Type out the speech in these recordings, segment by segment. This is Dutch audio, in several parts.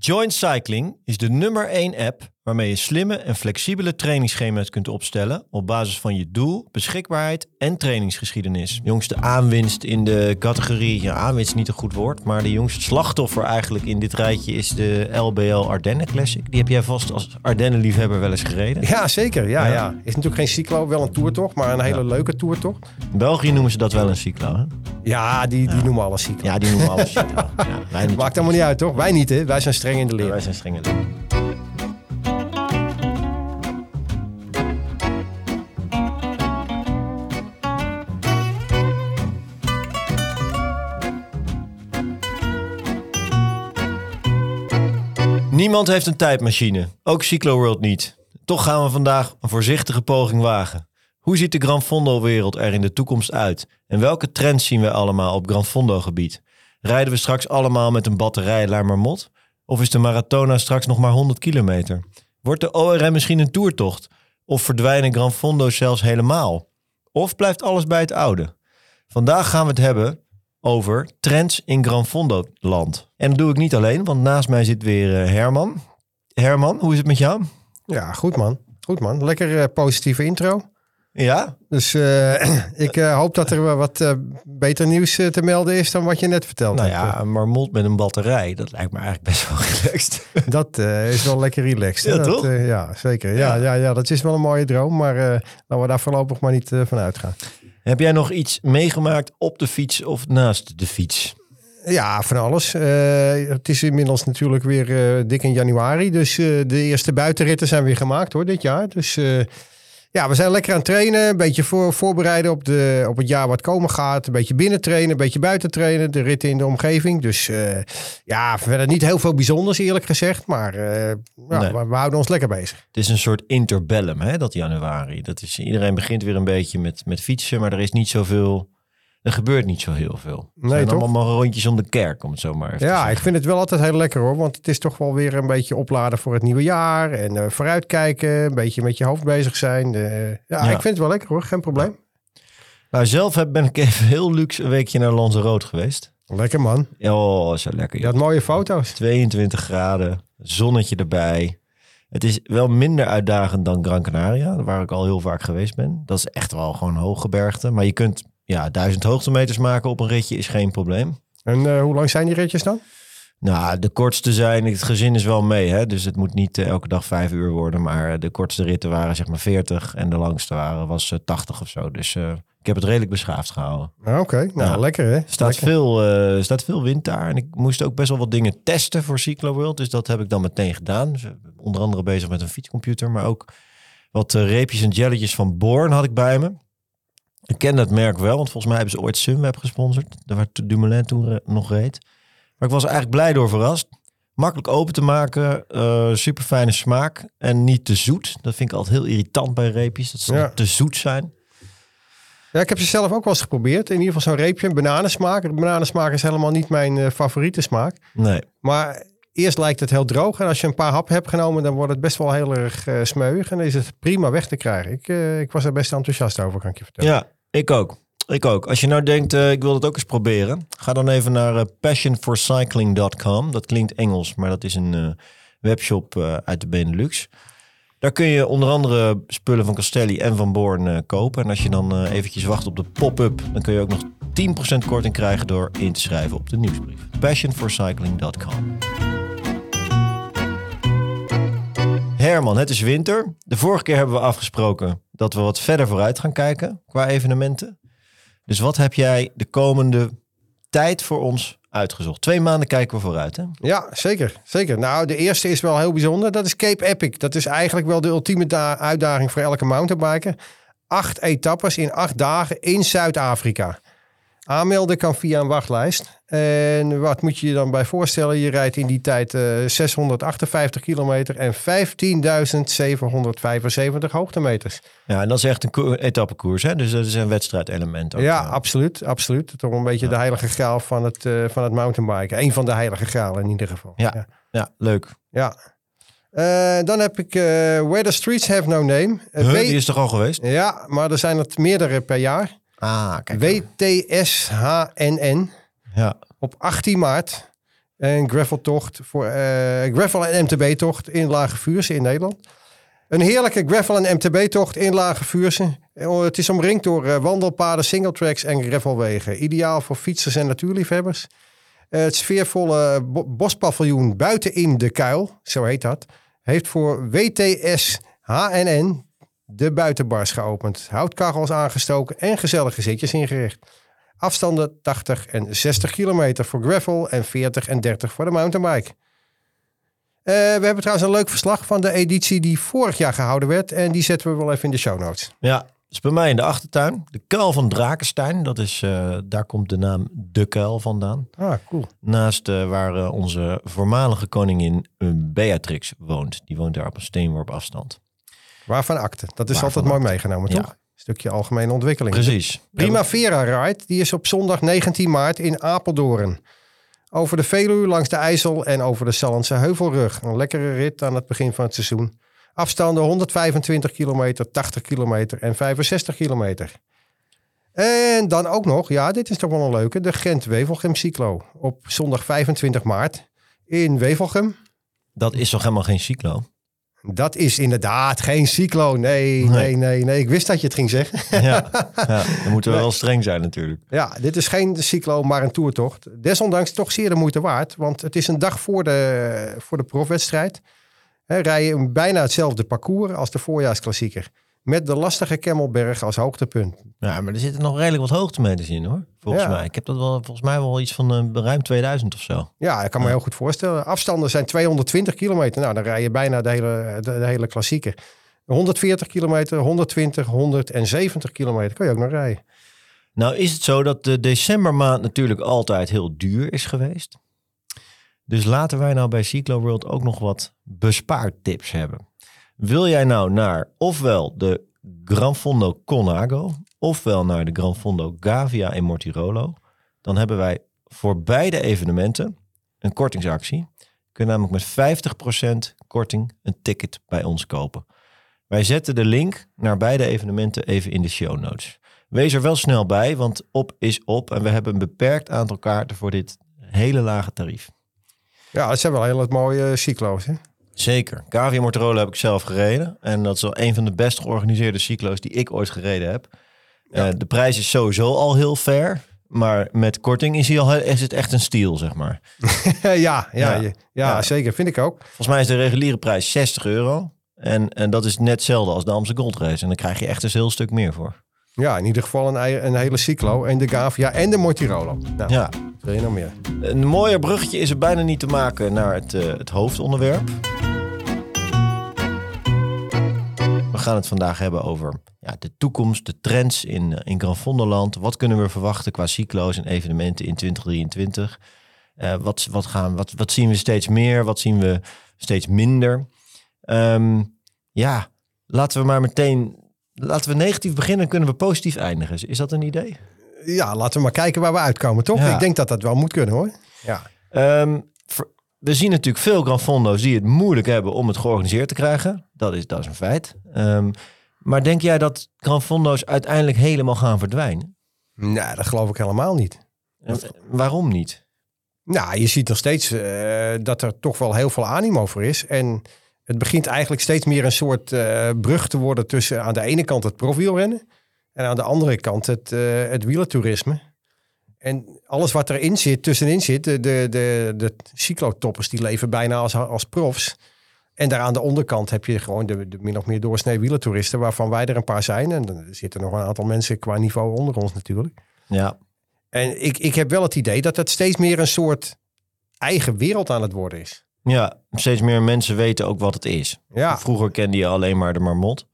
Joint Cycling is de nummer 1 app waarmee je slimme en flexibele trainingsschema's kunt opstellen op basis van je doel, beschikbaarheid en trainingsgeschiedenis. Jongste aanwinst in de categorie, ja aanwinst is niet een goed woord, maar de jongste slachtoffer eigenlijk in dit rijtje is de LBL Ardennen Classic. Die heb jij vast als Ardennen-liefhebber wel eens gereden. Ja, zeker. Ja, Ja. ja. Is natuurlijk geen cyclo, wel een toertocht, maar een hele leuke toertocht. In België noemen ze dat wel een cyclo. Hè? Ja, die, die noemen alles cyclo. Ja, die noemen alles cyclo. Ja, Maakt allemaal niet uit, toch? Wij niet, hè? Wij zijn streng in de leer. Wij zijn strenge leren. Niemand heeft een tijdmachine, ook Cyclo World niet. Toch gaan we vandaag een voorzichtige poging wagen. Hoe ziet de Gran Fondo-wereld er in de toekomst uit? En welke trends zien we allemaal op Gran Fondo-gebied? Rijden we straks allemaal met een batterij naar Marmot? Of is de Maratona straks nog maar 100 kilometer? Wordt de ORM misschien een toertocht? Of verdwijnen Gran Fondo's zelfs helemaal? Of blijft alles bij het oude? Vandaag gaan we het hebben over trends in Gran Fondo land. En dat doe ik niet alleen, want naast mij zit weer eh, Herman. Herman, hoe is het met jou? Ja, goed man. Goed man. Lekker eh, positieve intro. Ja? Dus eh, ik hoop dat er wat beter nieuws te melden is dan wat je net verteld Nou ja, een marmot met een batterij, dat lijkt me eigenlijk best wel relaxed. Dat is wel lekker relaxed. Ja, dat, toch? ja, zeker. Ja, ja. Ja, dat is wel een mooie droom, maar laten we daar voorlopig maar niet van uitgaan. Heb jij nog iets meegemaakt op de fiets of naast de fiets? Ja, van alles. Eh, het is inmiddels natuurlijk weer eh, dik in januari. Dus eh, de eerste buitenritten zijn weer gemaakt hoor, dit jaar. Dus ja, we zijn lekker aan het trainen. Een beetje voor, voorbereiden op, de, op het jaar wat komen gaat. Een beetje binnen trainen, een beetje buiten trainen. De ritten in de omgeving. Dus eh, ja, verder niet heel veel bijzonders eerlijk gezegd. Maar eh, ja, Nee. we, we houden ons lekker bezig. Het is een soort interbellum, hè, dat januari. Dat is, iedereen begint weer een beetje met, met fietsen, maar er is niet zoveel... Er gebeurt niet zo heel veel. Het Nee, zijn toch? allemaal rondjes om de kerk, om het zo maar even te Ja, ik vind het wel altijd heel lekker hoor. Want het is toch wel weer een beetje opladen voor het nieuwe jaar. En eh, vooruitkijken. Een beetje met je hoofd bezig zijn. Eh, ja, Ja. ik vind het wel lekker hoor. Geen probleem. Nou, zelf heb- ben ik even heel luxe een weekje naar Lanzarote geweest. Lekker man. Oh, zo lekker. Je had mooie foto's. 22 graden, zonnetje erbij. Het is wel minder uitdagend dan Gran Canaria, waar ik al heel vaak geweest ben. Dat is echt wel gewoon hooggebergte. Maar je kunt ja, duizend hoogtemeters maken op een ritje is geen probleem. En eh, hoe lang zijn die ritjes dan? Nou, de kortste zijn, het gezin is wel mee, hè? dus het moet niet eh, elke dag vijf uur worden. Maar eh, de kortste ritten waren zeg maar 40 en de langste waren, was eh, 80 of zo. Dus ik heb het redelijk beschaafd gehouden. Ah, Oké, nou lekker hè. Er staat, Lekker. veel, staat veel wind daar en ik moest ook best wel wat dingen testen voor Cyclo World. Dus dat heb ik dan meteen gedaan. Dus, onder andere bezig met een fietscomputer, maar ook wat reepjes en jelletjes van Born had ik bij me. Ik ken dat merk wel, want volgens mij hebben ze ooit Sunweb gesponsord. Daar waar Dumoulin toen nog reed. Maar ik was er eigenlijk blij door verrast. Makkelijk open te maken, super fijne smaak en niet te zoet. Dat vind ik altijd heel irritant bij reepjes, dat ze Ja. te zoet zijn. Ja, ik heb ze zelf ook wel eens geprobeerd. In ieder geval zo'n reepje, bananensmaak. Bananensmaak is helemaal niet mijn eh, favoriete smaak. Nee, Maar eerst lijkt het heel droog. En als je een paar happen hebt genomen, dan wordt het best wel heel erg eh smeuig. En dan is het prima weg te krijgen. Ik, eh, ik was er best enthousiast over, kan ik je vertellen. Ja, ik ook. Ik ook. Als je nou denkt, eh, ik wil het ook eens proberen. Ga dan even naar eh, passionforcycling.com. Dat klinkt Engels, maar dat is een eh, webshop uit de Benelux. Daar kun je onder andere spullen van Castelli en van Born kopen. En als je dan eventjes wacht op de pop-up, dan kun je ook nog 10% korting krijgen door in te schrijven op de nieuwsbrief. passionforcycling.com. Herman, het is winter. De vorige keer hebben we afgesproken dat we wat verder vooruit gaan kijken qua evenementen. Dus wat heb jij de komende tijd voor ons uitgezocht? Twee maanden kijken we vooruit, hè? Ja, zeker. zeker. Nou, de eerste is wel heel bijzonder. Dat is Cape Epic. Dat is eigenlijk wel de ultieme da- uitdaging voor elke mountainbiker. Acht etappes in acht dagen in Zuid-Afrika. Aanmelden kan via een wachtlijst. En wat moet je je dan bij voorstellen? Je rijdt in die tijd eh, 658 kilometer en 15.775 hoogtemeters. Ja, en dat is echt een koer- etappekoers, hè? Dus dat is een wedstrijdelement ook. Ja, eh. absoluut. absoluut. Toch een beetje de heilige graal van het, eh, van het mountainbiken. Eén van de heilige gralen in ieder geval. Ja. ja, leuk. Ja. Eh, dan heb ik eh, Where the Streets Have No Name. Eh, Huh, die is toch al geweest? Ja, maar er zijn het meerdere per jaar. Ah, kijk. WTSHNN Ja, op 18 maart. Een graveltocht voor eh gravel en MTB-tocht in Lage Vuurse in Nederland. Een heerlijke gravel en MTB-tocht in Lage Vuurse. Eh, Het is omringd door eh, wandelpaden, singletracks en gravelwegen. Ideaal voor fietsers en natuurliefhebbers. Het sfeervolle bo- bospaviljoen buiten in de kuil, zo heet dat, heeft voor WTS HNN de buitenbars geopend. Houtkachels aangestoken en gezellige zitjes ingericht. Afstanden 80 en 60 kilometer voor gravel en 40 en 30 voor de mountainbike. Eh, we hebben trouwens een leuk verslag van de editie die vorig jaar gehouden werd. En die zetten we wel even in de show notes. Ja, dus bij mij in de achtertuin. De kuil van Drakenstein. Dat is, eh, daar komt de naam De Kuil vandaan. Ah, cool. Naast eh, waar onze voormalige koningin Beatrix woont. Die woont daar op een steenworp afstand. Waarvan akte. Dat is Waarvan altijd mooi akte. meegenomen, Ja. toch? Stukje algemene ontwikkeling. Precies. Primavera Ride, die is op zondag 19 maart in Apeldoorn. Over de Veluwe, langs de IJssel en over de Sallandse Heuvelrug. Een lekkere rit aan het begin van het seizoen. Afstanden 125 kilometer, 80 kilometer en 65 kilometer. En dan ook nog, ja, dit is toch wel een leuke, de Gent-Wevelgem Cyclo. Op zondag 25 maart in Wevelgem. Dat is toch helemaal geen cyclo? Dat is inderdaad geen cyclo. Nee, nee, Nee. nee, nee. Ik wist dat je het ging zeggen. ja. ja, dan moeten we wel streng zijn natuurlijk. Ja, dit is geen cyclo, maar een toertocht. Desondanks toch zeer de moeite waard. Want het is een dag voor de, voor de profwedstrijd. Rij je bijna hetzelfde parcours als de voorjaarsklassieker. Met de lastige Kemmelberg als hoogtepunt. Ja, maar er zitten nog redelijk wat hoogtemeters in hoor. Volgens Ja. mij. Ik heb dat wel, volgens mij wel iets van eh, ruim 2000 of zo. Ja, ik kan me heel goed voorstellen. Afstanden zijn 220 kilometer. Nou, dan rij je bijna de hele, de, de hele klassieker. 140 kilometer, 120, 170 kilometer. Kan je ook nog rijden. Nou is het zo dat de decembermaand natuurlijk altijd heel duur is geweest. Dus laten wij nou bij Cyclo World ook nog wat bespaartips hebben. Wil jij nou naar ofwel de Gran Fondo Conago ofwel naar de Gran Fondo Gavia in Mortirolo, dan hebben wij voor beide evenementen een kortingsactie. Je kunt namelijk met 50% korting een ticket bij ons kopen. Wij zetten de link naar beide evenementen even in de show notes. Wees er wel snel bij, want op is op. En we hebben een beperkt aantal kaarten voor dit hele lage tarief. Ja, dat zijn wel heel mooie cyclo's. Hè? Zeker. Cavia Mortirolo heb ik zelf gereden. En dat is wel een van de best georganiseerde cyclo's die ik ooit gereden heb. Eh, de prijs is sowieso al heel fair. Maar met korting is, hij al, is het echt een stiel, zeg maar. ja, ja, Ja. ja, ja, Ja. zeker. Vind ik ook. Volgens mij is de reguliere prijs 60 euro. En, en dat is net hetzelfde als de Amsterdam Gold Race. En dan krijg je echt een heel stuk meer voor. Ja, in ieder geval een, hele cyclo. En de Gavia en de Mortirolo. Nou, Ja, wil je nog meer? Een mooier bruggetje is er bijna niet te maken naar het, eh, het hoofdonderwerp. We gaan het vandaag hebben over ja, de toekomst, de trends in, eh, in Gran. Wat kunnen we verwachten qua cyclo's en evenementen in 2023? Eh, wat, wat, gaan, wat, wat zien we steeds meer? Wat zien we steeds minder? Ehm, ja, laten we maar meteen... Laten we negatief beginnen, kunnen we positief eindigen. Is dat een idee? Ja, laten we maar kijken waar we uitkomen, toch? Ja. Ik denk dat dat wel moet kunnen, hoor. Ja. Ehm, we zien natuurlijk veel Gran Fondo's die het moeilijk hebben om het georganiseerd te krijgen. Dat is, dat is een feit. Ehm, maar denk jij dat Gran Fondo's uiteindelijk helemaal gaan verdwijnen? Nou, dat geloof ik helemaal niet. En waarom niet? Nou, je ziet nog steeds eh, dat er toch wel heel veel animo voor is. En het begint eigenlijk steeds meer een soort eh, brug te worden tussen aan de ene kant het profielrennen en aan de andere kant het, eh het wielertoerisme. En alles wat erin zit, tussenin zit, de, de, de, de cyclotoppers die leven bijna als, als profs. En daar aan de onderkant heb je gewoon de, de min of meer doorsnee wielertoeristen, waarvan wij er een paar zijn. En er zitten nog een aantal mensen qua niveau onder ons natuurlijk. Ja, En ik, ik heb wel het idee dat het steeds meer een soort eigen wereld aan het worden is. Ja, steeds meer mensen weten ook wat het is. Ja, Vroeger kende je alleen maar de marmot.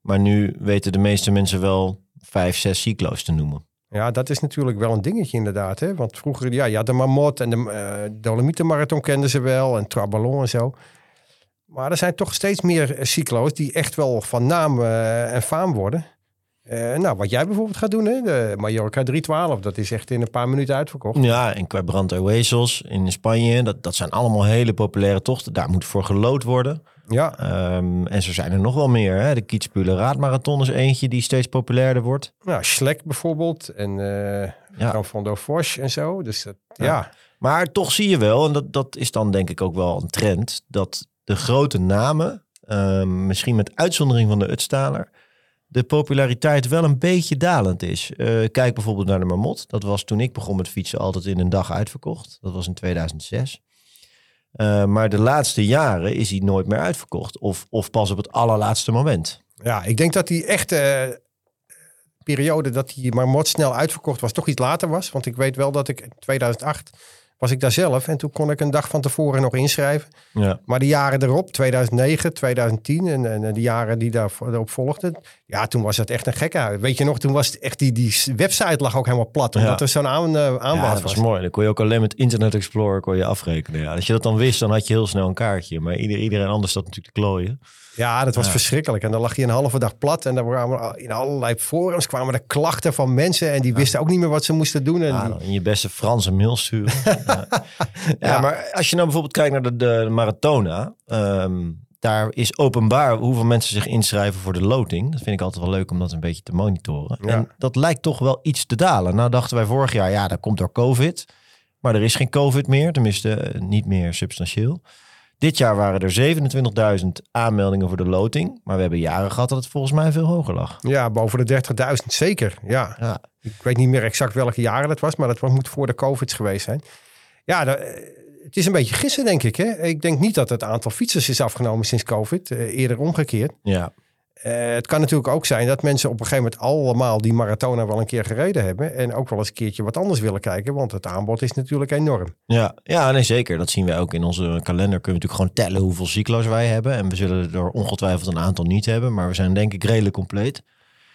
Maar nu weten de meeste mensen wel vijf, zes cyclo's te noemen. ja, dat is natuurlijk wel een dingetje inderdaad. Hè? Want vroeger, ja, ja de Marmot en de eh Dolomietenmarathon kenden ze wel. En Traballon en zo. Maar er zijn toch steeds meer cyclo's die echt wel van naam eh, en faam worden. Eh, nou, wat jij bijvoorbeeld gaat doen, hè? de Mallorca 312, dat is echt in een paar minuten uitverkocht. Ja, en qua Brand Oasis in Spanje, dat, dat zijn allemaal hele populaire tochten. Daar moet voor gelood worden. Ja, Ehm, en zo zijn er nog wel meer. Hè? De Kietspulen Raadmarathon is eentje die steeds populairder wordt. nou, Schlek bijvoorbeeld en Ja. Gran Fondo Foch en zo. Dus dat, Ja. ja. Maar toch zie je wel, en dat, dat is dan denk ik ook wel een trend, dat de grote namen, ehm, misschien met uitzondering van de Utstaler, de populariteit wel een beetje dalend is. Eh, kijk bijvoorbeeld naar de Marmot. Dat was toen ik begon met fietsen altijd in een dag uitverkocht. Dat was in 2006. Eh, maar de laatste jaren is hij nooit meer uitverkocht. Of, of pas op het allerlaatste moment. Ja, ik denk dat die echte eh, periode dat die Marmot snel uitverkocht was, toch iets later was. Want ik weet wel dat ik in 2008 was ik daar zelf. En toen kon ik een dag van tevoren nog inschrijven. Ja. Maar de jaren erop, 2009, 2010 en, en de jaren die daarop volgden. Ja, toen was het echt een gekke Weet je nog, toen was het echt die, die website lag ook helemaal plat. Omdat Ja. er zo'n aan, uh, aanbod Ja, dat was. was mooi. Dan kon je ook alleen met Internet Explorer kon je afrekenen. Ja. Als je dat dan wist, dan had je heel snel een kaartje. Maar ieder, iedereen anders zat natuurlijk te klooien. Ja, dat was Ja. verschrikkelijk. En dan lag je een halve dag plat. En dan kwamen in allerlei forums kwamen er klachten van mensen. En die wisten ook niet meer wat ze moesten doen. En Ja, die- dan in je beste Franse mail sturen. ja. Maar als je nou bijvoorbeeld kijkt naar de, de Maratona. ehm, daar is openbaar hoeveel mensen zich inschrijven voor de loting. Dat vind ik altijd wel leuk om dat een beetje te monitoren. En dat lijkt toch wel iets te dalen. Nou dachten wij vorig jaar, ja, dat komt door COVID. Maar er is geen COVID meer, tenminste eh, niet meer substantieel. Dit jaar waren er 27.000 aanmeldingen voor de loting. Maar we hebben jaren gehad dat het volgens mij veel hoger lag. ja, boven de 30.000 zeker. Ja. Ja, Ik weet niet meer exact welke jaren dat was. Maar dat moet voor de COVID geweest zijn. Ja, da- eh, het is een beetje gissen denk ik. Hè? Ik denk niet dat het aantal fietsers is afgenomen sinds COVID. eh, eerder omgekeerd. ja. Eh, het kan natuurlijk ook zijn dat mensen op een gegeven moment allemaal die marathona wel een keer gereden hebben. En ook wel eens een keertje wat anders willen kijken. Want het aanbod is natuurlijk enorm. Ja, ja nee, zeker. Dat zien wij ook in onze kalender. Kunnen we natuurlijk gewoon tellen hoeveel cyclo's wij hebben. En we zullen er ongetwijfeld een aantal niet hebben. Maar we zijn denk ik redelijk compleet.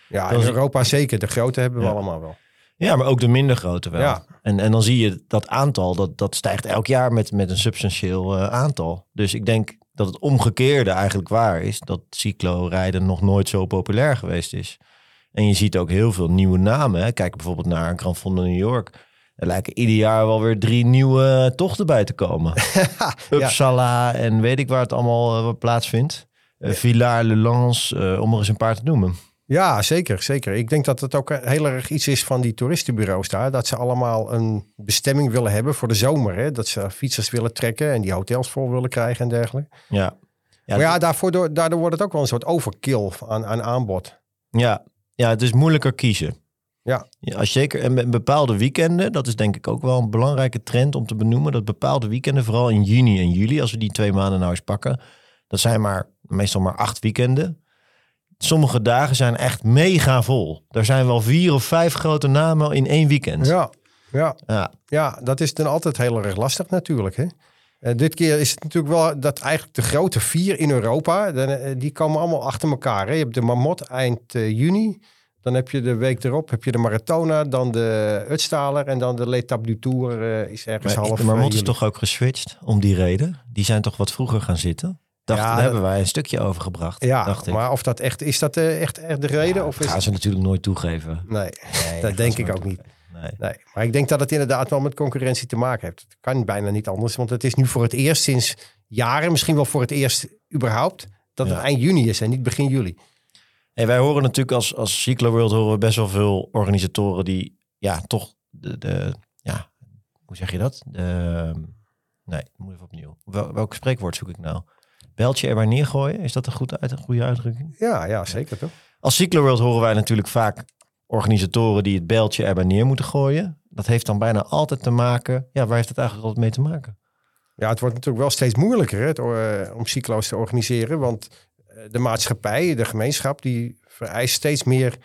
Ja, in Europa zeker. De grote hebben we Ja. allemaal wel. Ja, maar ook de minder grote wel. Ja. En, en dan zie je dat aantal, dat, dat stijgt elk jaar met, met een substantieel eh, aantal. Dus ik denk dat het omgekeerde eigenlijk waar is. Dat cyclo-rijden nog nooit zo populair geweest is. En je ziet ook heel veel nieuwe namen. Hè. Kijk bijvoorbeeld naar een Grand Fondo New York. Er lijken ieder jaar wel weer drie nieuwe tochten bij te komen. Uppsala en weet ik waar het allemaal eh, plaatsvindt. Uh, Villars, Le Lans, eh, om er eens een paar te noemen. Ja, zeker, zeker. Ik denk dat het ook heel erg iets is van die toeristenbureaus daar. Dat ze allemaal een bestemming willen hebben voor de zomer. Hè? Dat ze fietsers willen trekken en die hotels vol willen krijgen en dergelijke. Ja. Ja, maar ja, daarvoor, door- daardoor wordt het ook wel een soort overkill aan, aan aanbod. Ja, ja, het is moeilijker kiezen. Ja. als zeker en met bepaalde weekenden, dat is denk ik ook wel een belangrijke trend om te benoemen. Dat bepaalde weekenden, vooral in juni en juli, als we die twee maanden nou eens pakken, dat zijn maar meestal maar acht weekenden. Sommige dagen zijn echt mega vol. Er zijn wel vier of vijf grote namen in één weekend. Ja, ja, Ja, ja, dat is dan altijd heel erg lastig natuurlijk. Hè? Eh, dit keer is het natuurlijk wel dat eigenlijk de grote vier in Europa, eh, die komen allemaal achter elkaar. Hè? Je hebt de Marmot eind eh, juni. Dan heb je de week erop heb je de Maratona, dan de Utstaler en dan de L'Etape du Tour is ergens maar, half de Marmot is toch ook geswitcht om die reden. Die zijn toch wat vroeger gaan zitten. Dacht, Ja, daar dat- hebben wij een stukje over gebracht. Ja, dacht ik. maar of dat echt is dat eh, echt, echt de reden? Ja, of is gaan ze natuurlijk nooit toegeven. Nee, Nee, dat denk ik ook niet. Nee. Nee, maar ik denk dat het inderdaad wel met concurrentie te maken heeft. Het kan bijna niet anders, want het is nu voor het eerst sinds jaren, misschien wel voor het eerst überhaupt, dat het Ja. eind juni is en niet begin juli. Hey, wij horen natuurlijk als, als Cyclo World horen we best wel veel organisatoren die ja, toch de, de ja, hoe zeg je dat? De, nee, moet even opnieuw. Wel, welk spreekwoord zoek ik nou? Beltje erbij neergooien, is dat een, goed uit, een goede uitdrukking? Ja, ja, zeker toch? Als Cyclo World horen wij natuurlijk vaak organisatoren die het beltje erbij neer moeten gooien. Dat heeft dan bijna altijd te maken, ja, waar heeft het eigenlijk altijd mee te maken? Ja, het wordt natuurlijk wel steeds moeilijker hè, het, eh, om cyclo's te organiseren, want eh, de maatschappij, de gemeenschap, die vereist steeds meer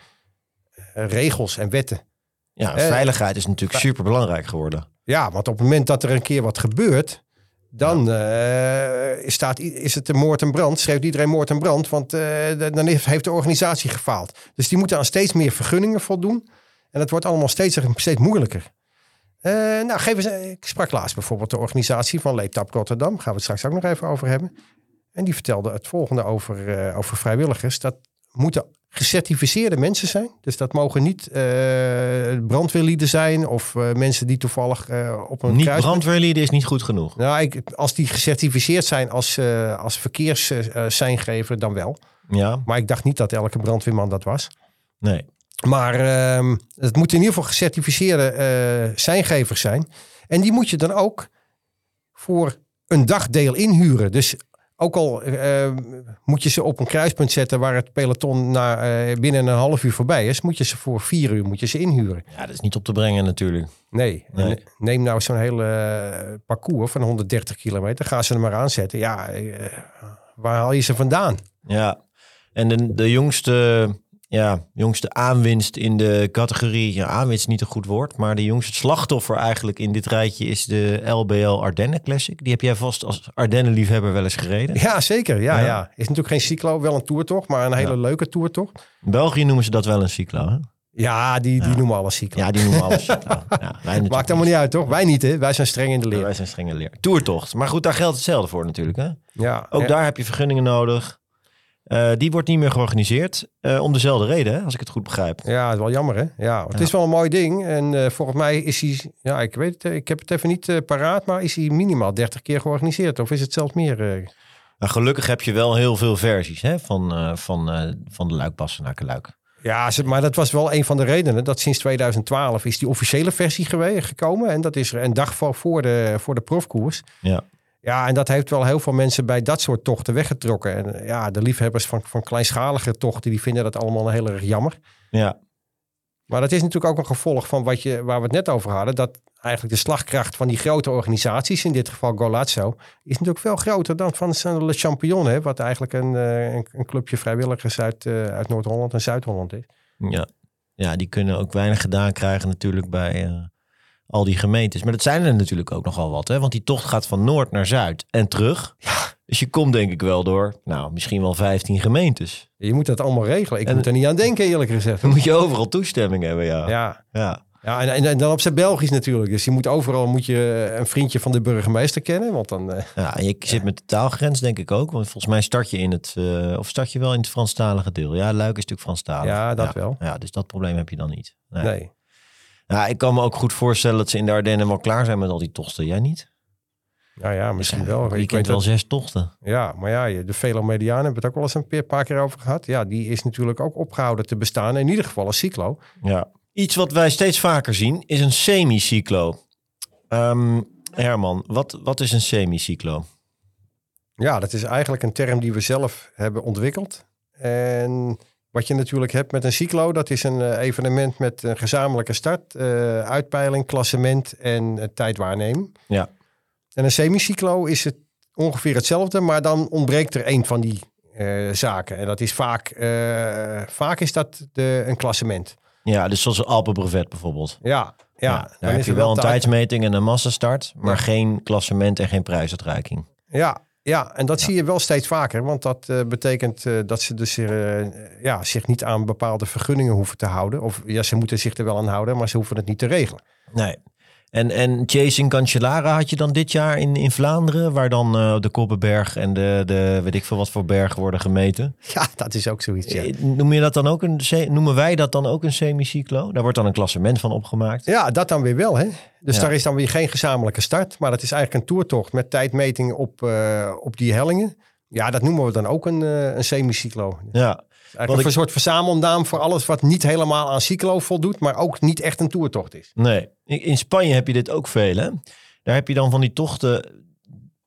eh, regels en wetten. Ja, veiligheid is natuurlijk super belangrijk geworden. Ja, want op het moment dat er een keer wat gebeurt, dan eh, staat, is het een moord en brand. Schreef iedereen moord en brand, want eh, dan heeft, de organisatie gefaald. Dus die moeten aan steeds meer vergunningen voldoen. En het wordt allemaal steeds, steeds moeilijker. Eh, nou, ik sprak laatst bijvoorbeeld de organisatie van Leetap Rotterdam. Gaan we het straks ook nog even over hebben. En die vertelde het volgende over, over vrijwilligers. Dat moeten gecertificeerde mensen zijn. Dus dat mogen niet eh, brandweerlieden zijn of eh, mensen die toevallig eh, op een Niet kruis... brandweerlieden is niet goed genoeg. Nou, ik, als die gecertificeerd zijn als, als verkeersseingever, dan wel. Ja, Maar ik dacht niet dat elke brandweerman dat was. nee. Maar ehm, het moeten in ieder geval gecertificeerde seingevers zijn. En die moet je dan ook voor een dagdeel inhuren. Dus ook al uh, moet je ze op een kruispunt zetten waar het peloton na, uh, binnen een half uur voorbij is, moet je ze voor vier uur moet je ze inhuren. Ja, dat is niet op te brengen natuurlijk. Nee. nee. Neem nou zo'n hele uh, parcours van 130 kilometer, ga ze er maar aanzetten. Ja, waar haal je ze vandaan? Ja, en de, de jongste ja, jongste aanwinst in de categorie. Ja, aanwinst niet een goed woord. Maar de jongste slachtoffer eigenlijk in dit rijtje is de LBL Ardennen Classic. Die heb jij vast als Ardennen-liefhebber wel eens gereden. Ja, zeker. Ja, ja. Is natuurlijk geen cyclo, wel een toertocht, maar een hele leuke toertocht. In België noemen ze dat wel een cyclo. Hè? Ja, die, die noemen alles cyclo. Ja, die noemen alles cyclo. ja, Maakt helemaal niet uit, toch? Wij niet, hè? Wij zijn streng in de leer. wij zijn streng in de leer. Toertocht. Maar goed, daar geldt hetzelfde voor natuurlijk, hè? Ja. Ook daar heb je vergunningen nodig. Uh, die wordt niet meer georganiseerd. Uh, om dezelfde reden, hè, als ik het goed begrijp. Ja, het is wel jammer, hè? Ja, het ja. is wel een mooi ding. En uh, volgens mij is hij, ja, ik weet het, ik heb het even niet paraat, maar is hij minimaal 30 keer georganiseerd? Of is het zelfs meer? Gelukkig heb je wel heel veel versies hè, van, van, van de luikpassen naar Luik. Ja, maar dat was wel een van de redenen. Dat sinds 2012 is die officiële versie gekomen. En dat is er een dag voor, de, voor de profkoers. Ja. Ja, en dat heeft wel heel veel mensen bij dat soort tochten weggetrokken. En ja, de liefhebbers van, van kleinschalige tochten, die vinden dat allemaal heel erg jammer. Ja. Maar dat is natuurlijk ook een gevolg van wat je, waar we het net over hadden. Dat eigenlijk de slagkracht van die grote organisaties, in dit geval Golazzo, is natuurlijk veel groter dan van Le Champion. Hè, wat eigenlijk een, een, een clubje vrijwilligers uit, uit Noord-Holland en Zuid-Holland is. Ja. ja, die kunnen ook weinig gedaan krijgen natuurlijk bij... Uh al die gemeentes. Maar dat zijn er natuurlijk ook nogal wat, hè? Want die tocht gaat van noord naar zuid en terug. Ja. Dus je komt denk ik wel door, nou, misschien wel 15 gemeentes. Je moet dat allemaal regelen. Ik moet er niet aan denken, eerlijk gezegd. Dan moet je overal toestemming hebben, ja. Ja. ja. Ja, en, en, dan op zijn Belgisch natuurlijk. Dus je moet overal moet je een vriendje van de burgemeester kennen. Want dan, uh, ja, en je zit met de taalgrens denk ik ook. Want volgens mij start je in het, uh, of start je wel in het Franstalige deel. Ja, Luik is natuurlijk Franstalig. Ja, dat wel. Ja, dus dat probleem heb je dan niet. Nee. nee. Ja, ik kan me ook goed voorstellen dat ze in de Ardennen wel klaar zijn met al die tochten. Jij niet? Nou ja, misschien wel. Je kent wel zes tochten. Ja, maar ja, de Velomediaan hebben we het ook wel eens een paar keer over gehad. Ja, die is natuurlijk ook opgehouden te bestaan. In ieder geval een cyclo. Ja. Iets wat wij steeds vaker zien is een semi-cyclo. Um, Herman, wat, wat is een semi-cyclo? Ja, dat is eigenlijk een term die we zelf hebben ontwikkeld. En wat je natuurlijk hebt met een cyclo, dat is een uh, evenement met een gezamenlijke start, uh, uitpeiling, klassement en uh, tijdwaarneming. Ja. En een semicyclo is het ongeveer hetzelfde, maar dan ontbreekt er één van die zaken. En dat is vaak, vaak is dat de, een klassement. Ja, dus zoals een Alpenbrevet bijvoorbeeld. Ja, ja. ja dan heb je wel een tijdsmeting en een massastart, maar ja. geen klassement en geen prijsuitreiking. Ja, ja, en dat zie je wel steeds vaker. Want dat uh, betekent uh, dat ze dus uh, ja, zich niet aan bepaalde vergunningen hoeven te houden. Of ja, ze moeten zich er wel aan houden, maar ze hoeven het niet te regelen. Nee. En, en Chasing Cancellara had je dan dit jaar in, in Vlaanderen, waar dan uh, de Koppenberg en de, de weet ik veel wat voor bergen worden gemeten. Ja, dat is ook zoiets. Ja. Noem je dat dan ook een, noemen wij dat dan ook een semicyclo? Daar wordt dan een klassement van opgemaakt. Ja, dat dan weer wel. Hè? Dus ja. daar is dan weer geen gezamenlijke start, maar dat is eigenlijk een toertocht met tijdmeting op, uh, op die hellingen. Ja, dat noemen we dan ook een, uh, een semicyclo. Ja, Eigenlijk een soort verzamelnaam voor alles wat niet helemaal aan cyclo voldoet, maar ook niet echt een toertocht is. Nee, in Spanje heb je dit ook veel. Hè? Daar heb je dan van die tochten,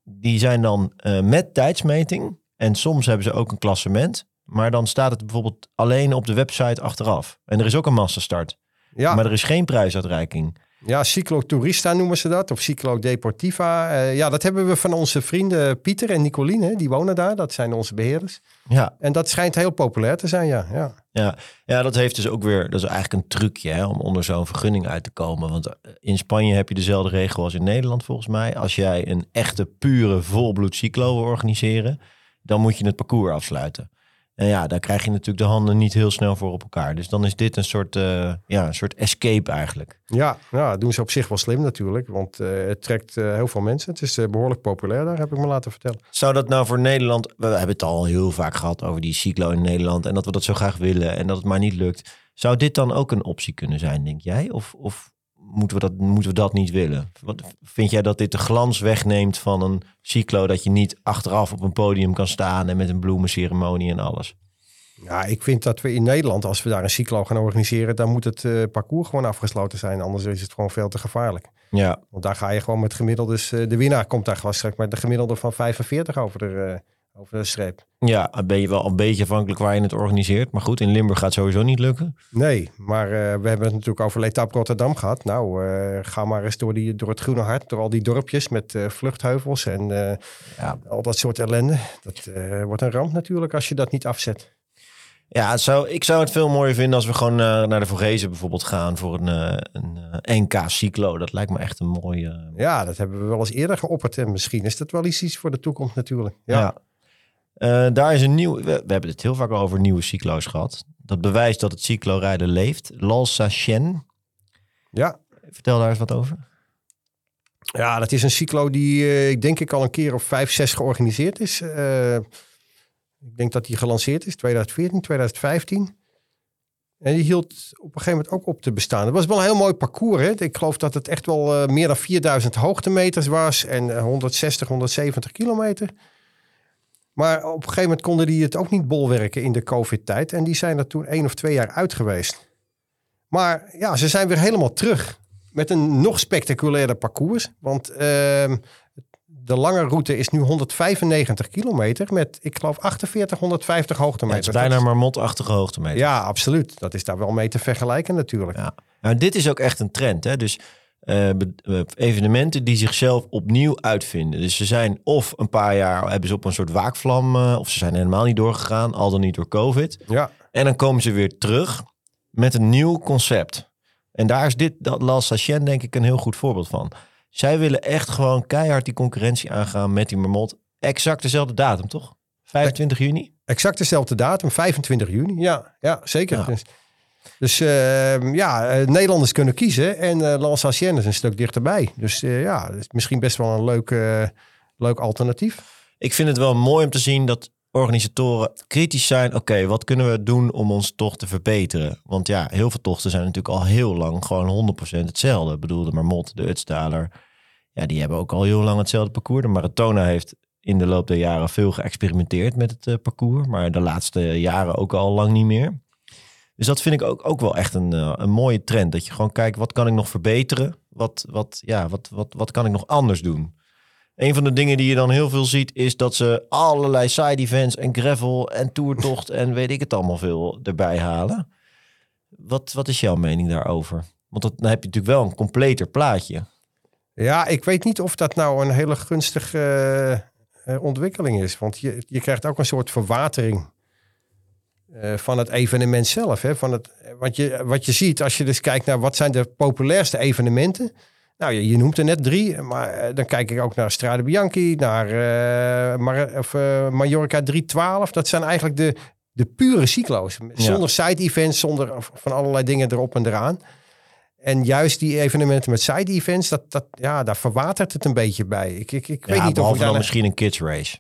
die zijn dan uh, met tijdsmeting. En soms hebben ze ook een klassement. Maar dan staat het bijvoorbeeld alleen op de website achteraf. En er is ook een massastart. Ja. Maar er is geen prijsuitreiking. Ja, Cyclotourista noemen ze dat. Of Cyclo Deportiva. Uh, ja, dat hebben we van onze vrienden Pieter en Nicoline. Die wonen daar. Dat zijn onze beheerders. Ja. En dat schijnt heel populair te zijn, ja. Ja, ja. ja dat heeft dus ook weer... Dat is eigenlijk een trucje hè, om onder zo'n vergunning uit te komen. Want eh, in Spanje heb je dezelfde regel als in Nederland volgens mij. Als jij een echte, pure, volbloed cyclo wil organiseren... dan moet je het parcours afsluiten. En ja, daar krijg je natuurlijk de handen niet heel snel voor op elkaar. Dus dan is dit een soort, uh, ja, een soort escape eigenlijk. Ja, ja, dat doen ze op zich wel slim natuurlijk. Want uh, het trekt uh, heel veel mensen. Het is behoorlijk populair daar, heb ik me laten vertellen. Zou dat nou voor Nederland... We hebben het al heel vaak gehad over die cyclo in Nederland. En dat we dat zo graag willen en dat het maar niet lukt. Zou dit dan ook een optie kunnen zijn, denk jij? Of, of moeten, we dat, moeten we dat niet willen? Wat, vind jij dat dit de glans wegneemt van een cyclo... dat je niet achteraf op een podium kan staan... en met een bloemenceremonie en alles? Ja, ik vind dat we in Nederland, als we daar een cyclo gaan organiseren, dan moet het eh, parcours gewoon afgesloten zijn. Anders is het gewoon veel te gevaarlijk. Ja, Want daar ga je gewoon met gemiddeldes, eh, de winnaar komt daar gewoon straks met de gemiddelde van 45 over de, eh, over de streep. ja, dan ben je wel een beetje afhankelijk waar je het organiseert. Maar goed, in Limburg gaat het sowieso niet lukken. Nee, maar eh, we hebben het natuurlijk over Letap Rotterdam gehad. Nou, eh, ga maar eens door, die, door het Groene Hart, door al die dorpjes met eh, vluchtheuvels en Ja. al dat soort ellende. Dat wordt een ramp natuurlijk als je dat niet afzet. Ja, zou, ik zou het veel mooier vinden als we gewoon naar de Vorgezen bijvoorbeeld gaan voor een, een eh, NK-cyclo. Dat lijkt me echt een mooie... Ja, dat hebben we wel eens eerder geopperd. En misschien is dat wel iets, iets voor de toekomst natuurlijk. Ja, Ja. Eh, daar is een nieuw. We, we hebben het heel vaak al over nieuwe cyclo's gehad. Dat bewijst dat het cyclorijden leeft. Lalsa Shen. ja. Vertel daar eens wat over. Ja, dat is een cyclo die eh, ik denk ik al een keer of vijf, zes georganiseerd is. Eh, ik denk dat die gelanceerd is 2014, 2015. En die hield op een gegeven moment ook op te bestaan. Het was wel een heel mooi parcours. Hè? Ik geloof dat het echt wel meer dan 4000 hoogtemeters was en eh, 160, 170 kilometer. Maar op een gegeven moment konden die het ook niet bolwerken in de COVID-tijd. En die zijn er toen één of twee jaar uit geweest. Maar ja, ze zijn weer helemaal terug met een nog spectaculairder parcours. Want ehm, de lange route is nu 195 kilometer met, ik geloof, 48, 150 Ja, het hoogtemeters. is bijna maar motachtige hoogtemeter. Ja, absoluut. Dat is daar wel mee te vergelijken natuurlijk. Ja. Nou, dit is ook echt een trend. Hè? Dus eh, eh, evenementen die zichzelf opnieuw uitvinden. Dus ze zijn of een paar jaar hebben ze op een soort waakvlam, eh, of ze zijn helemaal niet doorgegaan, al dan niet door COVID. Ja, En dan komen ze weer terug met een nieuw concept. En daar is dit, dat La Sachien denk ik een heel goed voorbeeld van. Zij willen echt gewoon keihard die concurrentie aangaan met die Marmot. Exact dezelfde datum, toch? 25 juni? exact dezelfde datum, 25 juni. Ja, ja zeker. Ja. Dus, ehm, ja, eh, Nederlanders kunnen kiezen en uh, Lens Hacienne is een stuk dichterbij. Dus eh, ja, is misschien best wel een leuk, eh, leuk alternatief. Ik vind het wel mooi om te zien dat organisatoren kritisch zijn. Oké, wat kunnen we doen om ons tocht te verbeteren? Want ja, heel veel tochten zijn natuurlijk al heel lang gewoon 100% hetzelfde. Ik bedoel, Marmot, de Utstaler. Ja, die hebben ook al heel lang hetzelfde parcours. De Maratona heeft in de loop der jaren veel geëxperimenteerd met het eh, parcours. Maar de laatste jaren ook al lang niet meer. Dus dat vind ik ook, ook wel echt een, eh, een mooie trend. Dat je gewoon kijkt, wat kan ik nog verbeteren? Wat, wat, ja, wat, wat, wat kan ik nog anders doen? Een van de dingen die je dan heel veel ziet, is dat ze allerlei side events en gravel en toertocht en weet ik het allemaal veel erbij halen. Wat, wat is jouw mening daarover? Want dat, dan heb je natuurlijk wel een completer plaatje. Ja, ik weet niet of dat nou een hele gunstige eh, ontwikkeling is. Want je, je krijgt ook een soort verwatering eh, van het evenement zelf. Hè? Van het, wat, je, wat je ziet als je dus kijkt naar wat zijn de populairste evenementen. Nou, je, je noemt er net drie, maar eh, dan kijk ik ook naar Strade Bianchi, naar eh, Mar of, Mallorca 312. Dat zijn eigenlijk de, de pure cyclo's. Zonder side-events, zonder van allerlei dingen erop en eraan. En juist die evenementen met side-events, dat, dat, ja, daar verwatert het een beetje bij. Ik, ik, ik weet ja, niet of ik dan misschien een kids race.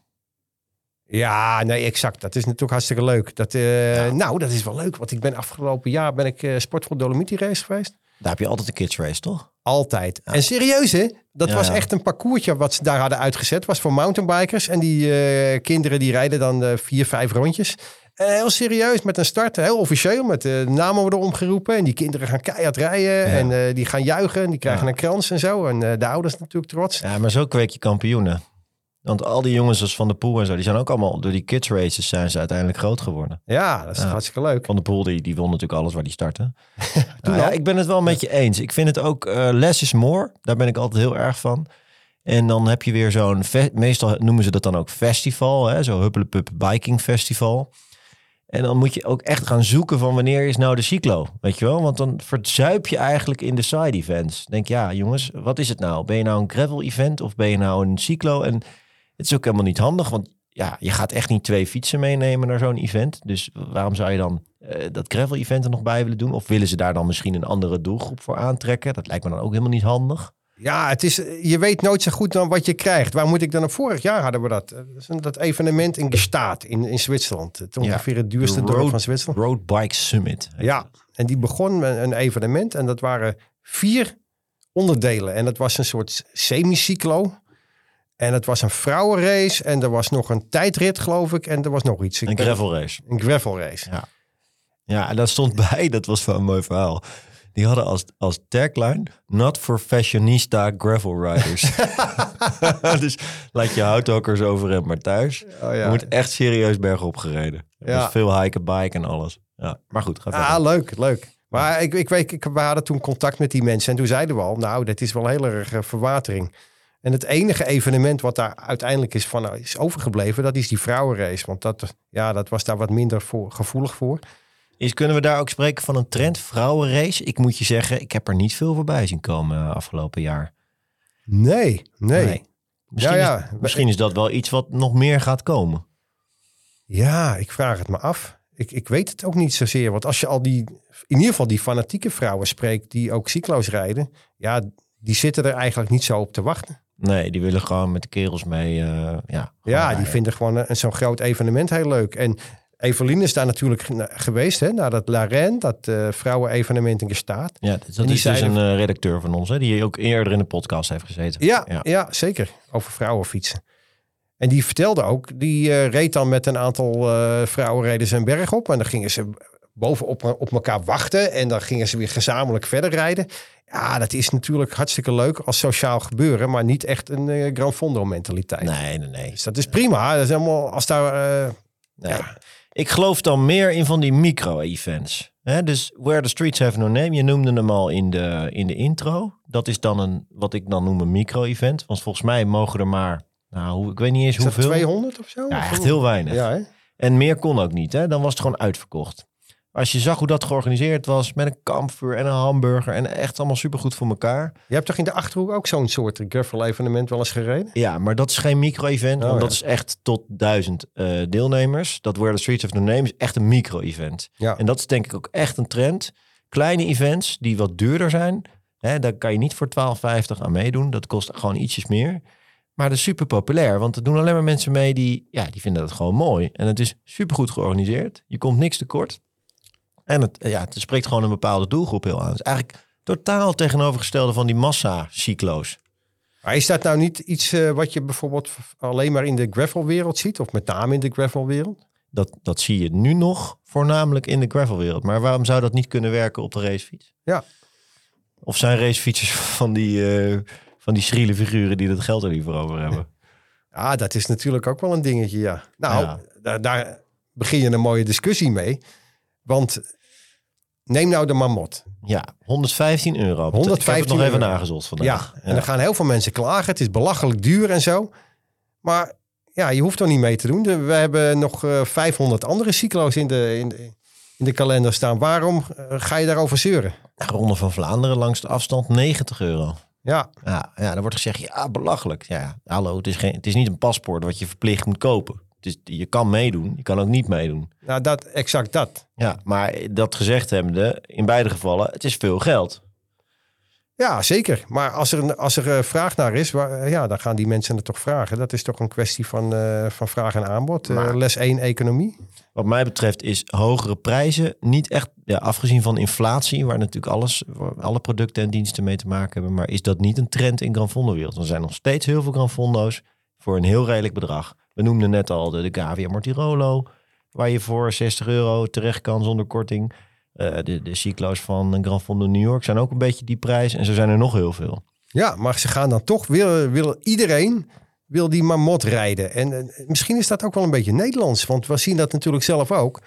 Ja, nee, exact. Dat is natuurlijk hartstikke leuk. Dat, eh, Nou, dat is wel leuk, want ik ben afgelopen jaar ben ik uh, Sportvoer Dolomiti race geweest. Daar heb je altijd een kids race, toch? Altijd. En serieus, hè? Dat Ja, was echt een parcoursje wat ze daar hadden uitgezet. Was voor mountainbikers. En die eh, kinderen die rijden dan eh, vier, vijf rondjes. Eh, heel serieus, met een start. Heel officieel, met de namen worden omgeroepen. En die kinderen gaan keihard rijden. En eh, die gaan juichen. En die krijgen Ja. een krans en zo. En eh, de ouders natuurlijk trots. Ja, maar zo kweek je kampioenen. Want al die jongens als Van der Poel en zo, die zijn ook allemaal door die kids races zijn ze uiteindelijk groot geworden. Ja, dat is Ja. hartstikke leuk. Van der Poel, die, die won natuurlijk alles waar die startte. Nou ja, ik ben het wel met je eens. Ik vind het ook eh, less is more. Daar ben ik altijd heel erg van. En dan heb je weer zo'n, meestal noemen ze dat dan ook festival, hè? zo Huppelepup Biking Festival. En dan moet je ook echt gaan zoeken van wanneer is nou de cyclo, weet je wel? Want dan verzuip je eigenlijk in de side events. Denk ja, jongens, wat is het nou? Ben je nou een gravel event of ben je nou een cyclo? En het is ook helemaal niet handig, want ja, je gaat echt niet twee fietsen meenemen naar zo'n event. Dus waarom zou je dan eh, dat gravel event er nog bij willen doen? Of willen ze daar dan misschien een andere doelgroep voor aantrekken? Dat lijkt me dan ook helemaal niet handig. Ja, het is, je weet nooit zo goed dan wat je krijgt. Waar moet ik dan op? Vorig jaar hadden we dat. Eh, Dat, evenement in Gestaat in, in Zwitserland. Het ongeveer het duurste dorp van Zwitserland. Road Bike Summit. Ja, en die begon met een evenement. En dat waren vier onderdelen. En dat was een soort semicyclo. En het was een vrouwenrace. En er was nog een tijdrit, geloof ik. En er was nog iets. Ik Een gravel race. Een gravel race. Ja, en daar stond bij, dat was wel een mooi verhaal. Die hadden als, als tagline, not for fashionista gravel riders. dus laat je houthokkers over en maar thuis. Oh, Je moet echt serieus bergop gereden. Er Ja. was veel hiken, bike en alles. Ja, maar goed, ga verder. Ah, leuk, leuk. Maar ik, ik weet, ik, we hadden toen contact met die mensen. En toen zeiden we al, nou, dit is wel heel erg verwatering. En het enige evenement wat daar uiteindelijk is, van, is overgebleven, dat is die vrouwenrace. Want dat, ja, dat was daar wat minder voor, gevoelig voor. Is, kunnen we daar ook spreken van een trend, vrouwenrace? Ik moet je zeggen, ik heb er niet veel voorbij zien komen eh, afgelopen jaar. Nee, nee. Nee. Misschien, Ja, ja. Is, misschien is dat wel iets wat nog meer gaat komen. Ja, ik vraag het me af. Ik, ik weet het ook niet zozeer. Want als je al die, in ieder geval die fanatieke vrouwen spreekt die ook cyclo's rijden. Ja, die zitten er eigenlijk niet zo op te wachten. Nee, die willen gewoon met de kerels mee. eh, ja, Ja, die vinden gewoon een- zo'n groot evenement heel leuk. En Evelien is daar natuurlijk ge- geweest, hè, naar dat La Reine, dat eh vrouwen-evenement in Gestaat. Ja, dat, dat die is dus een eh, redacteur van ons, hè, die ook eerder in de podcast heeft gezeten. Ja, Ja. ja. zeker. Over vrouwenfietsen. En die vertelde ook, die eh, reed dan met een aantal eh vrouwen reden een berg op. En dan gingen ze bovenop op elkaar wachten. En dan gingen ze weer gezamenlijk verder rijden. Ja, dat is natuurlijk hartstikke leuk als sociaal gebeuren. Maar niet echt een eh, Gran Fondo mentaliteit. Nee, nee, nee. Dus dat is prima. Dat is helemaal, als daar... eh, nee. Ja. Ik geloof dan meer in van die micro-events. Dus Where the Streets Have No Name, je noemde hem al in de, in de intro. Dat is dan een, wat ik dan noem een micro-event. Want volgens mij mogen er maar, nou, ik weet niet eens hoeveel. 200 of zo? Ja, echt heel weinig. Ja, hè? En meer kon ook niet. Hè? Dan was het gewoon uitverkocht. Als je zag hoe dat georganiseerd was met een kampvuur en een hamburger en echt allemaal supergoed voor elkaar. Je hebt toch in de Achterhoek ook zo'n soort gravel evenement wel eens gereden? Ja, maar dat is geen micro-event, Oh, want ja. dat is echt tot duizend eh, deelnemers. Dat the Streets of the Name is echt een micro-event. Ja. En dat is denk ik ook echt een trend. Kleine events die wat duurder zijn, hè, daar kan je niet voor 12,50 aan meedoen. Dat kost gewoon ietsjes meer. Maar dat is super populair, want er doen alleen maar mensen mee die, ja, die vinden het gewoon mooi. En het is super goed georganiseerd. Je komt niks tekort. En het, ja, het spreekt gewoon een bepaalde doelgroep heel aan. Het is eigenlijk totaal tegenovergestelde van die massa-cyclo's. Maar is dat nou niet iets eh, wat je bijvoorbeeld alleen maar in de gravelwereld ziet? Of met name in de gravelwereld? Dat, dat zie je nu nog voornamelijk in de gravelwereld. Maar waarom zou dat niet kunnen werken op de racefiets? Ja. Of zijn racefietsers van die, eh, van die schriele figuren die dat geld er niet voor over hebben? Ja, dat is natuurlijk ook wel een dingetje, ja. Nou, Ja. Daar, daar begin je een mooie discussie mee. Want neem nou de Mamot. Ja, 115 euro. ik heb het 115 nog even euro. nagezocht vandaag. Ja, en dan gaan heel veel mensen klagen. Het is belachelijk duur en zo. Maar ja, je hoeft er niet mee te doen. We hebben nog eh 500 andere cyclo's in de, in, de, in de kalender staan. Waarom eh, ga je daarover zeuren? Ronde van Vlaanderen langs de afstand 90 euro. Ja, Ja, ja, dan wordt gezegd, ja, belachelijk. Ja, ja, hallo, het is, geen, het is niet een paspoort wat je verplicht moet kopen. Is, je kan meedoen, je kan ook niet meedoen. nou dat, exact dat. Ja, maar dat gezegd hebbende, in beide gevallen, het is veel geld. Ja, zeker. Maar als er, een- als er eh, vraag naar is, waar, ja, dan gaan die mensen het toch vragen. Dat is toch een kwestie van, eh, van vraag en aanbod. Eh, les 1 economie. Wat mij betreft is hogere prijzen niet echt, ja, afgezien van inflatie, waar natuurlijk alles, alle producten en diensten mee te maken hebben, maar is dat niet een trend in Gran Fondo wereld? Er zijn nog steeds heel veel Gran Fondo's voor een heel redelijk bedrag. We noemden net al de, de Gavia Mortirolo, waar je voor 60 euro terecht kan zonder korting. Eh, de, de cyclo's van Gran Fondo New York zijn ook een beetje die prijs en zo zijn er nog heel veel. Ja, maar ze gaan dan toch, wil, wil iedereen wil die mamot rijden. En eh, misschien is dat ook wel een beetje Nederlands. Want we zien dat natuurlijk zelf ook.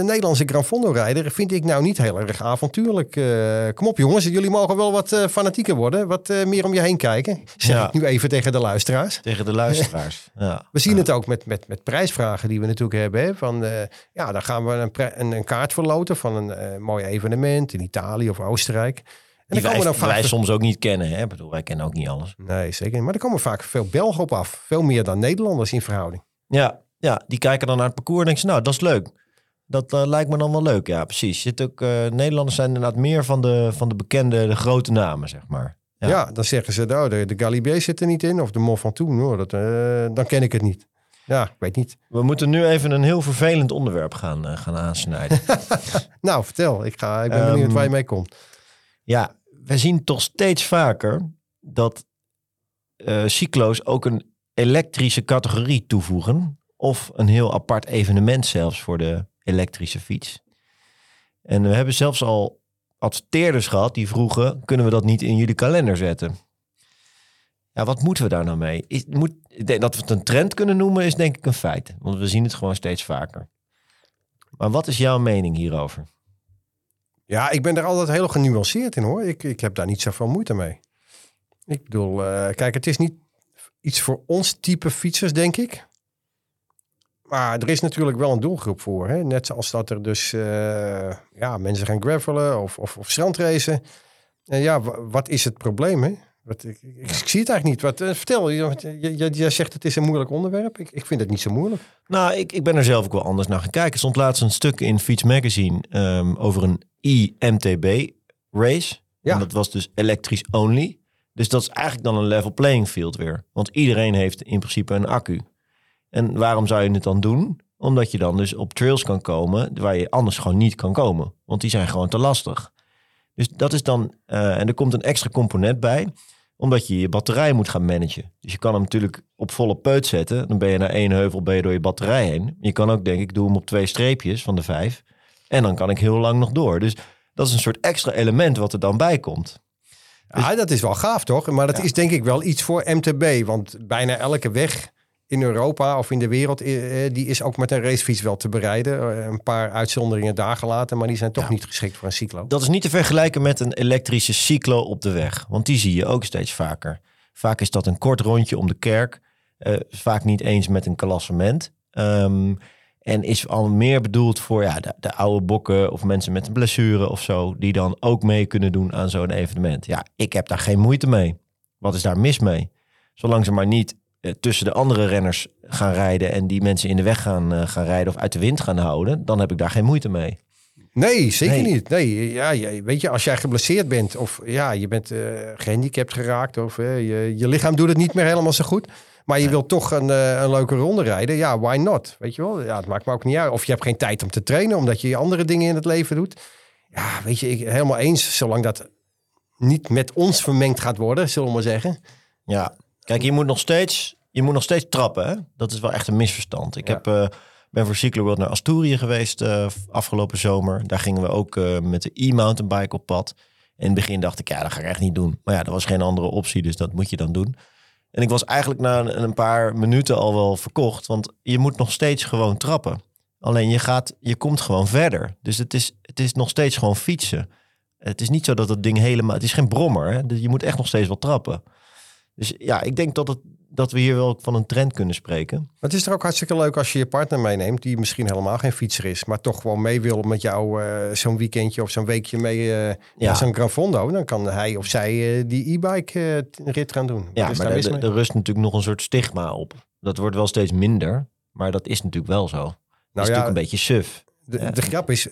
De Nederlandse Gran Fondo rijder vind ik nou niet heel erg avontuurlijk. Eh, kom op jongens, jullie mogen wel wat eh, fanatieker worden. Wat eh, meer om je heen kijken. Zeg Ja. ik nu even tegen de luisteraars. Tegen de luisteraars. ja. We zien het ook met, met, met prijsvragen die we natuurlijk hebben. Hè? Van, ja, dan gaan we een, een, een kaart verloten van een mooi evenement in Italië of Oostenrijk. En Die dan komen wij, dan vaak wij soms ook niet kennen. Hè? Ik bedoel, wij kennen ook niet alles. Nee, zeker niet. Maar er komen vaak veel Belgen op af. Veel meer dan Nederlanders in verhouding. Ja, ja, die kijken dan naar het parcours en denken ze, nou, dat is leuk. Dat eh, lijkt me dan wel leuk. Ja, precies. Zit ook, eh, Nederlanders zijn inderdaad meer van de, van de bekende, de grote namen, zeg maar. Ja, Ja. dan zeggen ze, nou, de, de Galibier zit er niet in. Of de Mont Ventoux, hoor, dat, eh, dan ken ik het niet. Ja, ik weet niet. We moeten nu even een heel vervelend onderwerp gaan, gaan aansnijden. Nou, vertel. Ik, ga, ik ben Ehm, benieuwd waar je mee komt. ja, we zien toch steeds vaker dat cyclo's ook een elektrische categorie toevoegen. Of een heel apart evenement zelfs voor de elektrische fiets. En we hebben zelfs al adverteerders gehad die vroegen: kunnen we dat niet in jullie kalender zetten? Ja, wat moeten we daar nou mee? Is, moet, dat we het een trend kunnen noemen is denk ik een feit. Want we zien het gewoon steeds vaker. Maar wat is jouw mening hierover? Ja, ik ben er altijd heel genuanceerd in hoor. Ik, ik heb daar niet zoveel moeite mee. Ik bedoel, uh, kijk, het is niet iets voor ons type fietsers, denk ik. Maar er is natuurlijk wel een doelgroep voor. Hè? Net zoals dat er dus uh, ja, mensen gaan gravelen of, of, of strandracen. En ja, wat is het probleem? Hè? Wat, ik, ik, ik, zie het eigenlijk niet. Wat, uh, vertel, jij je, zegt het is een moeilijk onderwerp. Ik, ik vind het niet zo moeilijk. Nou, ik, ik ben er zelf ook wel anders naar gaan kijken. Er stond laatst een stuk in Fiets Magazine um, over een IMTB race. Ja. En dat was dus elektrisch only. Dus dat is eigenlijk dan een level playing field weer. Want iedereen heeft in principe een accu. En waarom zou je het dan doen? Omdat je dan dus op trails kan komen waar je anders gewoon niet kan komen. Want die zijn gewoon te lastig. Dus dat is dan, uh, en er komt een extra component bij, omdat je je batterij moet gaan managen. Dus je kan hem natuurlijk op volle peut zetten. Dan ben je naar één heuvel ben je door je batterij heen. Je kan ook denk ik, doe hem op twee streepjes van de vijf. En dan kan ik heel lang nog door. Dus dat is een soort extra element wat er dan bij komt. Dus... Ja, dat is wel gaaf toch? Maar dat is denk ik wel iets voor MTB. Want bijna elke weg in Europa of in de wereld, eh, eh, die is ook met een racefiets wel te bereiden. Eh, een paar uitzonderingen daar gelaten, maar die zijn toch niet geschikt voor een cyclo. Dat is niet te vergelijken met een elektrische cyclo op de weg, want die zie je ook steeds vaker. Vaak is dat een kort rondje om de kerk, uh, vaak niet eens met een klassement. Um, en is al meer bedoeld voor ja, de, de, oude bokken of mensen met een blessure of zo, die dan ook mee kunnen doen aan zo'n evenement. Ja, ik heb daar geen moeite mee. Wat is daar mis mee? Zolang ze maar niet tussen de andere renners gaan rijden en die mensen in de weg gaan, uh, gaan rijden of uit de wind gaan houden, dan heb ik daar geen moeite mee. Nee, zeker niet. Nee, ja, weet je, als jij geblesseerd bent of ja, je bent uh, gehandicapt geraakt of je, je lichaam doet het niet meer helemaal zo goed, maar je wilt toch een, een leuke ronde rijden, ja, why not? Weet je wel, ja, het maakt me ook niet uit. Of je hebt geen tijd om te trainen omdat je andere dingen in het leven doet. Ja, weet je, ik helemaal eens, zolang dat niet met ons vermengd gaat worden, zullen we maar zeggen. Ja, Kijk, je moet nog steeds, je moet nog steeds trappen. Hè? Dat is wel echt een misverstand. Ik heb, uh, ben voor Cyclo World naar Asturië geweest uh, afgelopen zomer. Daar gingen we ook uh, met de e-mountainbike op pad. In het begin dacht ik, ja, dat ga ik echt niet doen. Maar ja, er was geen andere optie, dus dat moet je dan doen. En ik was eigenlijk na een, een paar minuten al wel verkocht. Want je moet nog steeds gewoon trappen. Alleen je, gaat, je komt gewoon verder. Dus het is, het is nog steeds gewoon fietsen. Het is niet zo dat het ding helemaal... Het is geen brommer. Hè? Dus je moet echt nog steeds wel trappen. Dus ja, ik denk dat, het, dat we hier wel van een trend kunnen spreken. Maar het is er ook hartstikke leuk als je je partner meeneemt, die misschien helemaal geen fietser is, maar toch gewoon mee wil met jou uh, zo'n weekendje of zo'n weekje mee uh, ja. zo'n Gran Fondo. Dan kan hij of zij uh, die e-bike rit gaan doen. Ja, maar er rust natuurlijk nog een soort stigma op. Dat wordt wel steeds minder, maar dat is natuurlijk wel zo. Nou, is ja, natuurlijk een beetje suf. De, de grap is,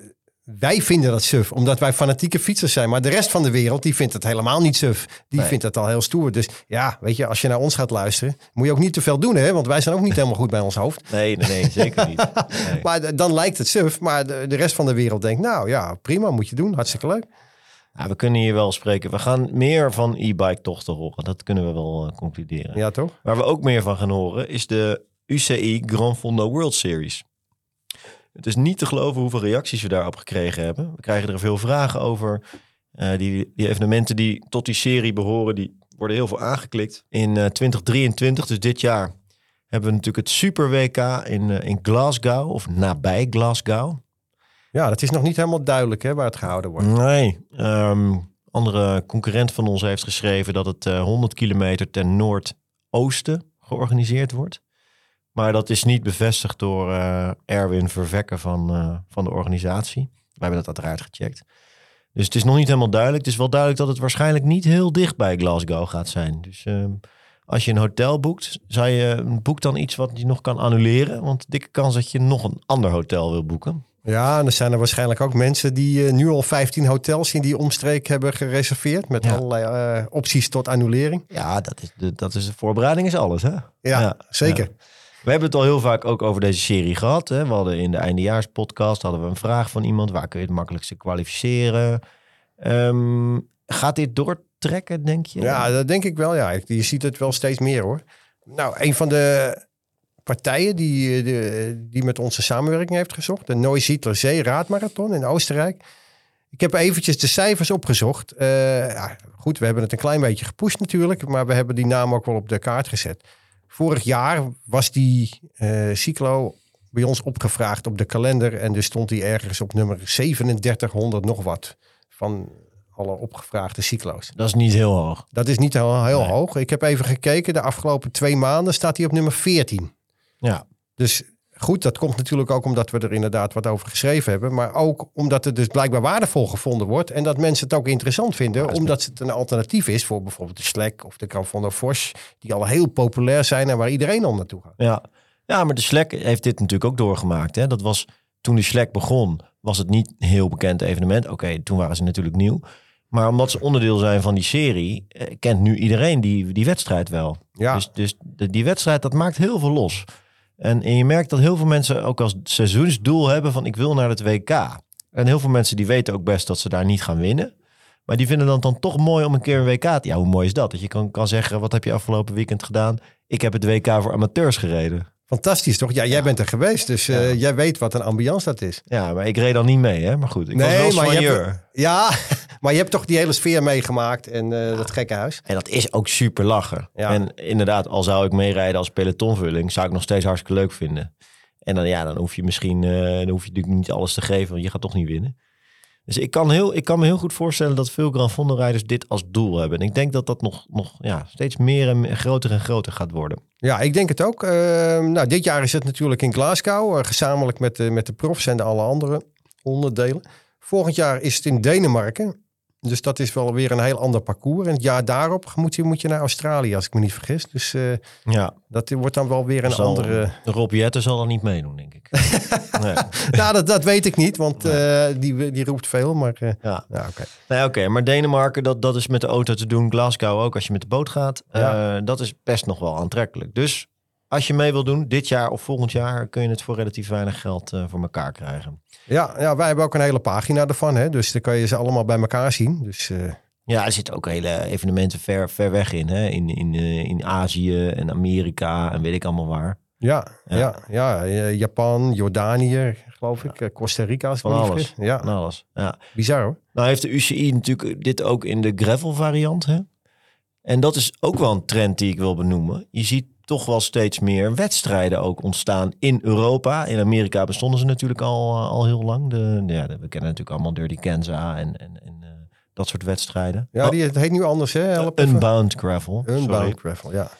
wij vinden dat suf, omdat wij fanatieke fietsers zijn. Maar de rest van de wereld, die vindt het helemaal niet suf. Die vindt het al heel stoer. Dus ja, weet je, als je naar ons gaat luisteren, moet je ook niet te veel doen, hè? Want wij zijn ook niet helemaal goed bij ons hoofd. Nee, nee, nee zeker niet. Nee. maar dan lijkt het suf. Maar de, de, rest van de wereld denkt, nou ja, prima, moet je doen. Hartstikke leuk. Ja, we kunnen hier wel spreken. We gaan meer van e-bike tochten horen. Dat kunnen we wel uh, concluderen. Ja, toch? Waar we ook meer van gaan horen, is de UCI Grand Fondo World Series. Het is niet te geloven hoeveel reacties we daarop gekregen hebben. We krijgen er veel vragen over. Uh, die, die, evenementen die tot die serie behoren, die worden heel veel aangeklikt. In uh, eh, 2023, dus dit jaar, hebben we natuurlijk het Super WK in, uh, in Glasgow of nabij Glasgow. Ja, dat is nog niet helemaal duidelijk hè, waar het gehouden wordt. Nee. Um, andere concurrent van ons heeft geschreven dat het 100 kilometer ten noordoosten georganiseerd wordt. Maar dat is niet bevestigd door uh, Erwin Vervekken van, uh, van de organisatie. Wij hebben dat uiteraard gecheckt. Dus het is nog niet helemaal duidelijk. Het is wel duidelijk dat het waarschijnlijk niet heel dicht bij Glasgow gaat zijn. Dus uh, als je een hotel boekt, zou je boek dan iets wat je nog kan annuleren. Want dikke kans dat je nog een ander hotel wil boeken. Ja, en er zijn er waarschijnlijk ook mensen die nu al 15 hotels in die omstreek hebben gereserveerd. Met allerlei opties tot annulering. Ja, dat is de, dat is de voorbereiding is alles hè? Ja, ja zeker. Ja. We hebben het al heel vaak ook over deze serie gehad. Hè? We hadden in de eindejaarspodcast hadden we een vraag van iemand. Waar kun je het makkelijkste kwalificeren? Um, gaat dit door trekken, denk je? Ja, dat denk ik wel. Ja. Je ziet het wel steeds meer hoor. Nou, een van de partijen die, eh, de, die met onze samenwerking heeft gezocht, de Neusiedler Zee Raadmarathon in Oostenrijk. Ik heb eventjes de cijfers opgezocht. Eh, ja, goed, we hebben het een klein beetje gepusht natuurlijk, maar we hebben die naam ook wel op de kaart gezet. Vorig jaar was die eh, cyclo bij ons opgevraagd op de kalender en dus stond hij ergens op nummer 3700 nog wat van alle opgevraagde cyclo's. Dat is niet heel hoog. Dat is niet heel, heel Nee. hoog. Ik heb even gekeken. De afgelopen twee maanden staat hij op nummer 14. Ja, Dus goed, dat komt natuurlijk ook omdat we er inderdaad wat over geschreven hebben. Maar ook omdat het dus blijkbaar waardevol gevonden wordt. En dat mensen het ook interessant vinden. omdat het een alternatief is voor bijvoorbeeld de Slack of de Granfondo Force. Die al heel populair zijn en waar iedereen al naartoe gaat. ja. ja, maar de Slack heeft dit natuurlijk ook doorgemaakt. Hè? Dat was toen de Slack begon, was het niet een heel bekend evenement. Oké, toen waren ze natuurlijk nieuw. Maar omdat ze onderdeel zijn van die serie, eh, kent nu iedereen die, die wedstrijd wel. Ja, Dus, dus de- die wedstrijd, dat maakt heel veel los. En, je merkt dat heel veel mensen ook als seizoensdoel hebben van ik wil naar het WK. En heel veel mensen die weten ook best dat ze daar niet gaan winnen. Maar die vinden dan, dan toch mooi om een keer een WK te... Ja, hoe mooi is dat? Dat je kan, kan zeggen, wat heb je afgelopen weekend gedaan? Ik heb het WK voor amateurs gereden. Fantastisch toch? Ja, jij bent er geweest. Dus eh, jij weet wat een ambiance dat is. Ja, maar ik reed dan niet mee, hè? Maar goed, ik was wel je hebt, soigneur. ja, maar je hebt toch die hele sfeer meegemaakt. En eh, dat gekke huis. En dat is ook super lachen. Ja. En inderdaad, al zou ik meerijden als pelotonvulling, zou ik nog steeds hartstikke leuk vinden. En dan, ja, dan hoef je misschien eh, dan hoef je natuurlijk niet alles te geven, want je gaat toch niet winnen. Dus ik kan, heel, ik kan me heel goed voorstellen dat veel Grand Fondo rijders dit als doel hebben. En ik denk dat dat nog, nog ja, steeds meer en groter en groter gaat worden. Ja, ik denk het ook. Eh, nou, dit jaar is het natuurlijk in Glasgow, eh, gezamenlijk met de, met de profs en de alle andere onderdelen. Volgend jaar is het in Denemarken. Dus dat is wel weer een heel ander parcours. En het jaar daarop moet je, moet je naar Australië, als ik me niet vergis. Dus eh, Ja, dat wordt dan wel weer een zal, andere... Rob Jetten zal er niet meedoen, denk ik. nee. nou, dat, dat weet ik niet, want eh, die, die roept veel. Maar eh, Ja. oké. Nee, oké, maar Denemarken, dat, dat is met de auto te doen. Glasgow ook, als je met de boot gaat. Ja. Dat is best nog wel aantrekkelijk. Dus als je mee wil doen, dit jaar of volgend jaar, kun je het voor relatief weinig geld eh, voor elkaar krijgen. Ja, ja, wij hebben ook een hele pagina ervan. Hè? Dus dan kan je ze allemaal bij elkaar zien. Dus eh, Ja, er zitten ook hele evenementen ver, ver weg in. Hè? In, in, eh, in Azië en Amerika en weet ik allemaal waar. ja, Ja. ja. Ja, Japan, Jordanië, geloof ik. Costa Rica. Als ik Van alles. Ja, Van alles. Ja. bizar hoor. Nou heeft de UCI natuurlijk dit ook in de gravel variant. Hè? En dat is ook wel een trend die ik wil benoemen. Je ziet toch wel steeds meer wedstrijden ook ontstaan in Europa. In Amerika bestonden ze natuurlijk al, eh, al heel lang. De, ja, we kennen natuurlijk allemaal Dirty Kansas en, en, en eh, dat soort wedstrijden. Ja, die, het heet nu anders hè? Help even. Unbound Gravel. sorry. Unbound gravel, ja.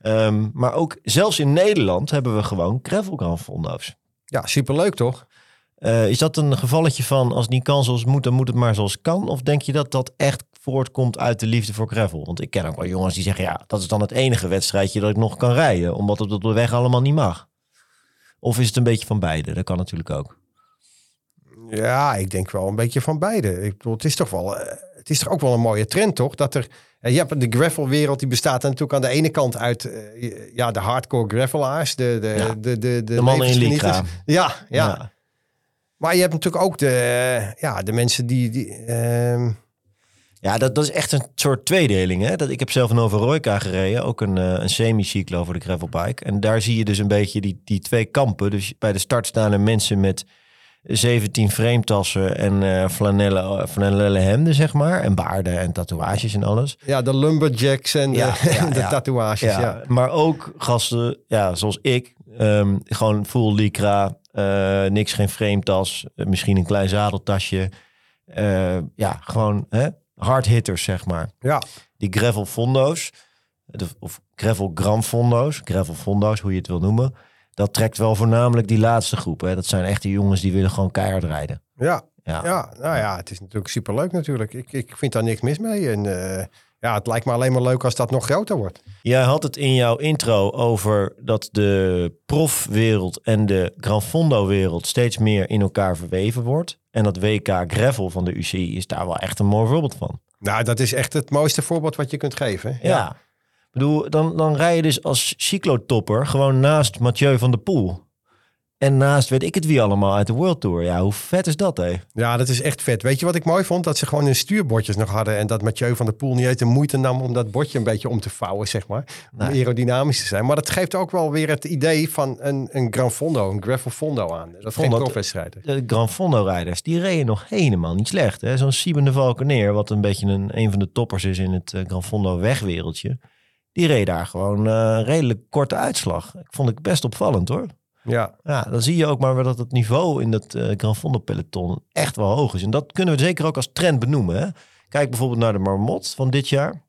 Ehm, maar ook zelfs in Nederland hebben we gewoon gravel Grand Fondo's. Ja, superleuk toch? Eh, is dat een gevalletje van als het niet kan zoals het moet, dan moet het maar zoals kan? Of denk je dat dat echt voortkomt uit de liefde voor gravel? Want ik ken ook wel jongens die zeggen, ja, dat is dan het enige wedstrijdje dat ik nog kan rijden, omdat het op de weg allemaal niet mag. Of is het een beetje van beide? Dat kan natuurlijk ook. Ja, ik denk wel een beetje van beide. Ik bedoel, het is toch wel, eh, het is toch ook wel een mooie trend, toch? Dat er, eh, je hebt de gravelwereld, die bestaat natuurlijk aan de ene kant uit, eh, ja, de hardcore gravelaars, de, de, Ja. de, de, de, De mannen in. Lycra. Ja, ja, Ja. Maar je hebt natuurlijk ook de, ja, de mensen die, die ehm, Ja, dat, dat is echt een soort tweedeling. Hè? Dat, ik heb zelf een Overroika gereden, ook een, eh, een semi-cyclo voor de gravelbike. En daar zie je dus een beetje die, die twee kampen. Dus bij de start staan er mensen met 17 frametassen en eh flanellen, flanellen hemden, zeg maar. En baarden en tatoeages en alles. ja, de lumberjacks en de, Ja, ja, de ja. tatoeages. Ja, Maar ook gasten, ja, zoals ik, ehm, gewoon full lycra, eh, niks, geen frametas, eh, misschien een klein zadeltasje. Eh, ja, gewoon hè, hard hitters, zeg maar. ja. Die gravel fondo's, of gravel gram fondo's, gravel fondo's, hoe je het wil noemen. Dat trekt wel voornamelijk die laatste groep. Hè. Dat zijn echt die jongens die willen gewoon keihard rijden. ja. Ja. Ja, nou ja, het is natuurlijk superleuk natuurlijk. Ik, ik vind daar niks mis mee. En eh, ja, het lijkt me alleen maar leuk als dat nog groter wordt. Jij had het in jouw intro over dat de profwereld en de Gran Fondo wereld steeds meer in elkaar verweven wordt. En dat WK Gravel van de UCI is daar wel echt een mooi voorbeeld van. Nou, dat is echt het mooiste voorbeeld wat je kunt geven. Ja. Ik bedoel, dan, dan rij je dus als cyclotopper gewoon naast Mathieu van der Poel. En naast weet ik het wie allemaal uit de World Tour. Ja, hoe vet is dat, hè? Ja, dat is echt vet. Weet je wat ik mooi vond? Dat ze gewoon hun stuurbordjes nog hadden. En dat Mathieu van der Poel niet eens de moeite nam om dat bordje een beetje om te vouwen, zeg maar. Om Nee. aerodynamisch te zijn. Maar dat geeft ook wel weer het idee van een, een Gran Fondo, een Gravel Fondo aan. Dat Vond profwedstrijden. De Gran Fondo-rijders, die reden nog helemaal niet slecht. Zo'n Sieben de Valkeneer, wat een beetje een, een van de toppers is in het eh, Gran Fondo-wegwereldje. Die reed daar gewoon een redelijk korte uitslag. Ik vond ik best opvallend, hoor. Ja, Ja, dan zie je ook maar dat het niveau in dat eh Gran Fondo peloton echt wel hoog is. En dat kunnen we zeker ook als trend benoemen. Hè? Kijk bijvoorbeeld naar de Marmot van dit jaar.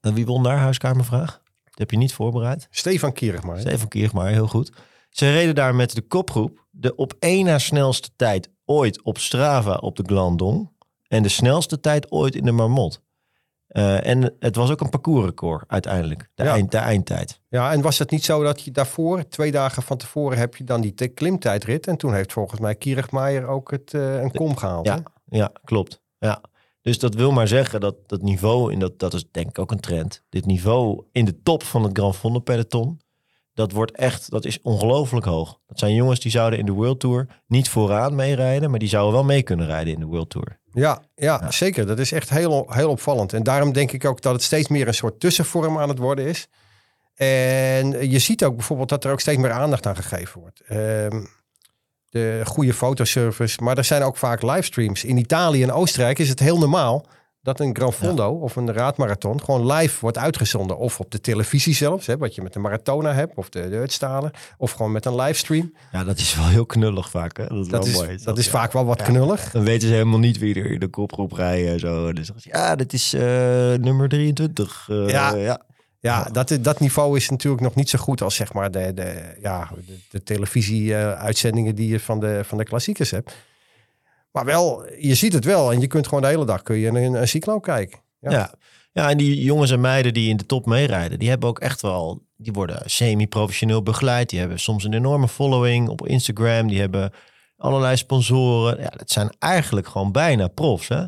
Wie won daar, huiskamervraag? Dat heb je niet voorbereid. Stefan Kierig maar. hè? Steven Kiergmaar, heel goed. Ze reden daar met de kopgroep de op één na snelste tijd ooit op Strava op de Glandon. En de snelste tijd ooit in de Marmot. Eh, en het was ook een parcoursrecord uiteindelijk, de, Ja. eind, de eindtijd. Ja, en was het niet zo dat je daarvoor, twee dagen van tevoren, heb je dan die klimtijdrit. En toen heeft volgens mij Kierigmaier ook het, eh, een kom gehaald. Ja, hè? ja klopt. Ja. Dus dat wil maar zeggen dat dat niveau, in dat, dat is denk ik ook een trend. Dit niveau in de top van het Grand Fondo peloton, dat wordt echt, dat is ongelooflijk hoog. Dat zijn jongens die zouden in de World Tour niet vooraan meerijden, maar die zouden wel mee kunnen rijden in de World Tour. Ja, ja, Ja. zeker. Dat is echt heel, heel opvallend. En daarom denk ik ook dat het steeds meer een soort tussenvorm aan het worden is. En je ziet ook bijvoorbeeld dat er ook steeds meer aandacht aan gegeven wordt. Ehm, de goede fotoservice, maar er zijn ook vaak livestreams. In Italië en Oostenrijk is het heel normaal dat een Gran Fondo of een raadmarathon gewoon live wordt uitgezonden. Of op de televisie zelfs, hè, wat je met de Maratona hebt, of de, de. Of gewoon met een livestream. Ja, dat is wel heel knullig vaak. Hè? Dat is, Dat wel is, mooi. dat is ja. vaak wel wat Ja. knullig. Dan weten ze helemaal niet wie er in de kopgroep rijden en zo. Dus ja, dit is eh, nummer 23. Eh, Ja. ja. Ja, dat, dat niveau is natuurlijk nog niet zo goed als zeg maar de, de, ja, de, de televisie-uitzendingen die je van de, van de klassiekers hebt. Maar wel, je ziet het wel en je kunt gewoon de hele dag kun je een, een cyclo kijken. Ja. Ja. en die jongens en meiden die in de top meerijden, die hebben ook echt wel, die worden semi-professioneel begeleid. Die hebben soms een enorme following op Instagram. Die hebben allerlei sponsoren. Ja, dat zijn eigenlijk gewoon bijna profs, hè?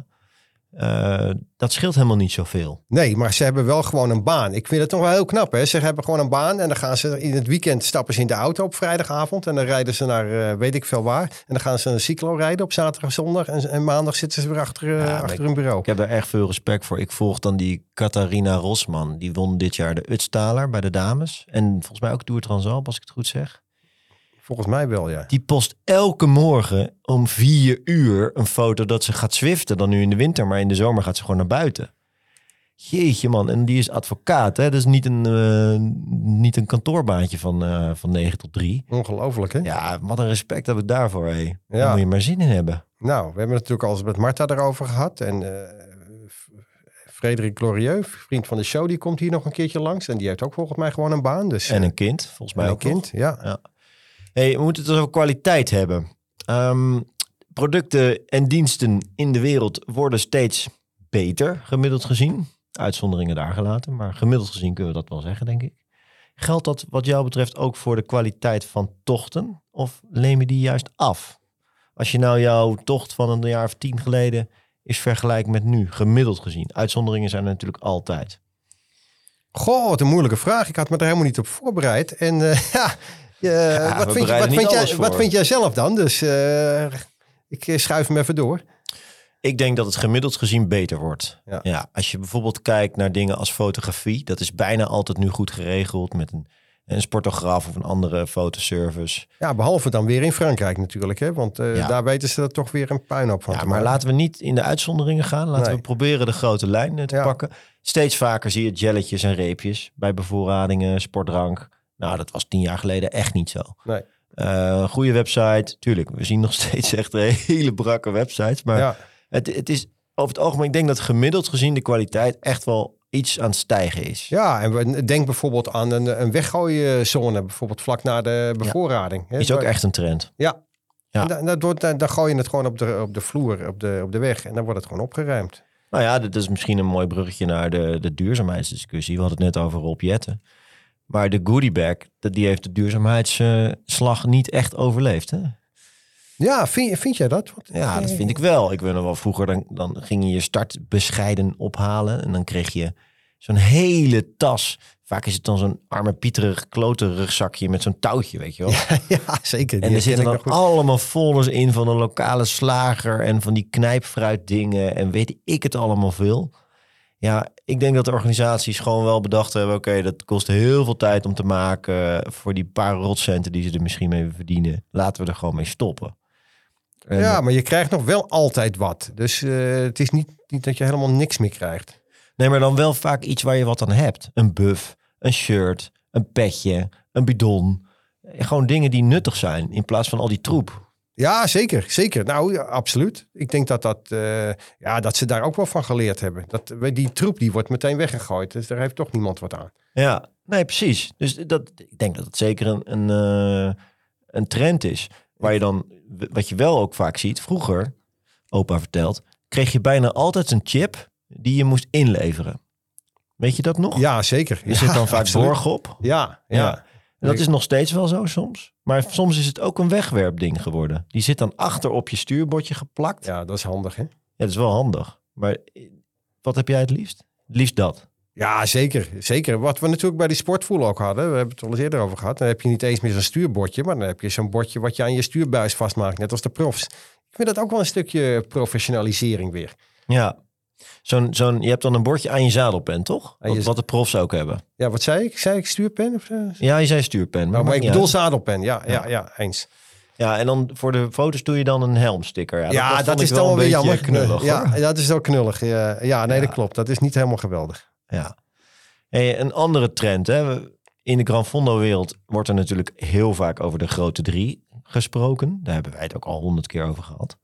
Eh, dat scheelt helemaal niet zoveel. Nee, maar ze hebben wel gewoon een baan. Ik vind het toch wel heel knap. Hè? Ze hebben gewoon een baan en dan gaan ze in het weekend stappen ze in de auto op vrijdagavond. En dan rijden ze naar eh, weet ik veel waar. En dan gaan ze een cyclo rijden op zaterdag en zondag. En, en maandag zitten ze weer achter, eh, Ja, achter hun bureau. Ik heb daar echt veel respect voor. Ik volg dan die Catharina Rosman. Die won dit jaar de Utstaler bij de dames. En volgens mij ook Tour Transalp, als ik het goed zeg. Volgens mij wel, ja. Die post elke morgen om vier uur een foto dat ze gaat zwiften. Dan nu in de winter, maar in de zomer gaat ze gewoon naar buiten. Jeetje man, en die is advocaat. Hè? Dat is niet een, eh, niet een kantoorbaantje van, eh, van 9 tot 3. Ongelooflijk, hè? Ja, wat een respect heb ik daarvoor. Hé. Daar Ja. moet je maar zin in hebben. Nou, we hebben het natuurlijk al eens met Marta erover gehad. En F- Frederik Glorieux, vriend van de show, die komt hier nog een keertje langs. En die heeft ook volgens mij gewoon een baan. Dus, En een kind, volgens mij en een ook nog. kind. Ja. Hey, we moeten het dus over kwaliteit hebben. Ehm, producten en diensten in de wereld worden steeds beter, gemiddeld gezien. Uitzonderingen daar gelaten, maar gemiddeld gezien kunnen we dat wel zeggen, denk ik. Geldt dat wat jou betreft ook voor de kwaliteit van tochten? Of neem je die juist af? Als je nou jouw tocht van een jaar of tien geleden is vergelijkt met nu, gemiddeld gezien. Uitzonderingen zijn er natuurlijk altijd. Goh, wat een moeilijke vraag. Ik had me er helemaal niet op voorbereid. En eh, ja, Ja, wat, vind wat, jij, alles wat voor. vind jij zelf dan? Dus eh, ik eh, schuif hem even door. Ik denk dat het gemiddeld gezien beter wordt. Ja. Ja. als je bijvoorbeeld kijkt naar dingen als fotografie, dat is bijna altijd nu goed geregeld met een, een sportograaf of een andere fotoservice. Ja, behalve dan weer in Frankrijk natuurlijk. Hè? Want eh, Ja. daar weten ze er toch weer een puinhoop van Ja, maar laten we niet in de uitzonderingen gaan. Laten Nee. we proberen de grote lijn eh, te pakken. Steeds vaker zie je jelletjes en reepjes bij bevoorradingen, sportdrank. Nou, dat was tien jaar geleden echt niet zo. Nee. Eh, goede website, tuurlijk. We zien nog steeds echt hele brakke websites. Maar Ja, het, het is over het algemeen, ik denk dat gemiddeld gezien de kwaliteit echt wel iets aan het stijgen is. ja, en denk bijvoorbeeld aan een, een weggooizone. Bijvoorbeeld vlak na de bevoorrading. Is ook echt een trend. Ja. Ja. En dan, dan, wordt- dan, dan gooi je het gewoon op de, op de vloer, op de, op de weg. En dan wordt het gewoon opgeruimd. Nou ja, dit is misschien een mooi bruggetje naar de, de duurzaamheidsdiscussie. We hadden het net over Rob Jetten. Maar de goodiebag, dat- die heeft de duurzaamheidsslag niet echt overleefd. Hè? Ja, vind, vind jij dat? Ja, dat vind ik wel. Ik weet nog wel, vroeger dan, dan ging je je start bescheiden ophalen. En dan kreeg je zo'n hele tas. Vaak is het dan zo'n arme pieterig klote rugzakje met zo'n touwtje, weet je wel. ja, zeker. En er zitten dan allemaal folders in van een lokale slager en van die knijpfruit dingen en weet ik het allemaal veel. Ja, ik denk dat de organisaties gewoon wel bedacht hebben, oké, dat kost heel veel tijd om te maken voor die paar rotcenten die ze er misschien mee verdienen. Laten we er gewoon mee stoppen. En- Ja, maar je krijgt nog wel altijd wat. Dus eh, het is niet, niet dat je helemaal niks meer krijgt. Nee, maar dan wel vaak iets waar je wat aan hebt. Een buff, een shirt, een petje, een bidon. Gewoon dingen die nuttig zijn in plaats van al die troep. Ja, zeker. Zeker. Nou, ja, absoluut. Ik denk dat, dat, eh, ja, dat ze daar ook wel van geleerd hebben. Dat, die troep die wordt meteen weggegooid. Dus daar heeft toch niemand wat aan. Ja, nee, precies. Dus dat, ik denk dat het zeker een, een, eh, een trend is. Waar je dan, wat je wel ook vaak ziet, vroeger, opa vertelt, kreeg je bijna altijd een chip die je moest inleveren. Weet je dat nog? Ja, zeker. Er zit dan vaak absoluut. borg op. Ja, ja. Ja. En dat is nog steeds wel zo soms. Maar soms is het ook een wegwerpding geworden. Die zit dan achter op je stuurbordje geplakt. Ja, Ja, dat is handig, hè? dat is wel handig. Maar eh, wat heb jij het liefst? Het liefst dat. Ja, zeker. Zeker. Wat we natuurlijk bij die sportvoel ook hadden. We hebben het al eens eerder over gehad. Dan heb je niet eens meer zo'n stuurbordje. Maar dan heb je zo'n bordje wat je aan je stuurbuis vastmaakt. Net als de profs. Ik vind dat ook wel een stukje professionalisering weer. Ja. Zo'n, zo'n, je hebt dan een bordje aan je zadelpen, toch? Je Wat, wat de profs ook hebben. Ja, wat zei ik? Zei ik stuurpen? Of? Ja, je zei stuurpen. Nou, maar maakt ik bedoel uit. zadelpen. Ja, ja, ja, eens. Ja, en dan voor de foto's doe je dan een helmsticker. Ja, dat, is wel dan wel een weer beetje jammer. knullig. ja, hoor. dat is wel knullig. Ja, nee, dat klopt. Dat is niet helemaal geweldig. Ja. Hey, een andere trend. Hè? In de Gran Fondo-wereld wordt er natuurlijk heel vaak over de grote drie gesproken. Daar hebben wij het ook al honderd keer over gehad.